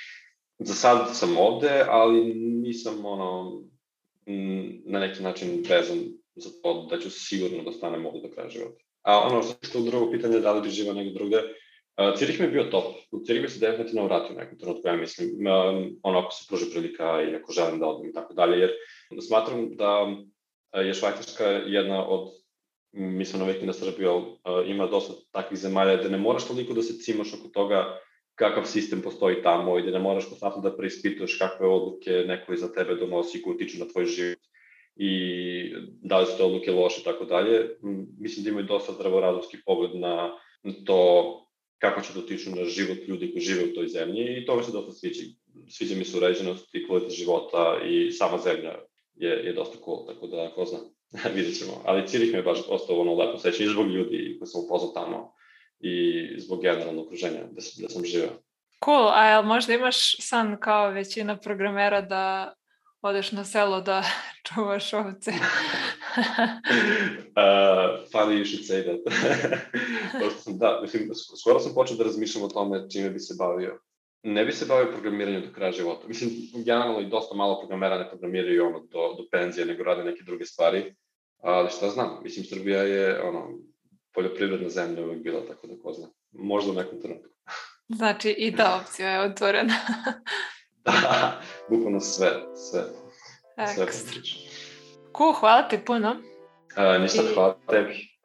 za sad sam ovde, ali nisam ono, na neki način vezan za to da ću sigurno da stanem ovde do kraja života. A ono što je drugo pitanje, da li bi živao negde drugde, Cirih mi je bio top. U Cirih bi se definitivno vratio nekom trenutku, ja mislim, ono ako se pruži prilika i ako želim da odem i tako dalje, jer smatram da je Švajcarska jedna od mislim na na Srbiju, ima dosta takvih zemalja gde ne moraš toliko da se cimaš oko toga kakav sistem postoji tamo i da ne moraš konstantno da preispituješ kakve odluke neko iza tebe donosi koji utiču na tvoj život i da li su te odluke loše i tako dalje. Mislim da imaju dosta zdravorazumski pogled na to kako će da utiču na život ljudi koji žive u toj zemlji i to mi se dosta sviđa. Sviđa mi se uređenost i kvalitet života i sama zemlja je, je dosta cool, tako da ko zna, vidjet ćemo. Ali Cirih mi je baš ostao ono lepo sećanje i zbog ljudi koji sam upoznao tamo i zbog generalnog okruženja gde gde sam živeo. Cool, a jel možda imaš san kao većina programera da odeš na selo da čuvaš ovce? uh, funny you should say that. sam, da, mislim, skoro sam počeo da razmišljam o tome čime bi se bavio. Ne bi se bavio programiranjem do kraja života. Mislim, generalno i dosta malo programera ne programiraju ono do, do penzije, nego rade neke druge stvari. Ali šta znam, mislim, Srbija je ono, poljoprivredna zemlja uvijek bila, tako da ko zna. Možda u nekom trenutku. Znači i ta opcija je otvorena. da, bukvalno sve, sve. Ekstra. Sve Ku, hvala ti puno. A, ništa, I... hvala tebi.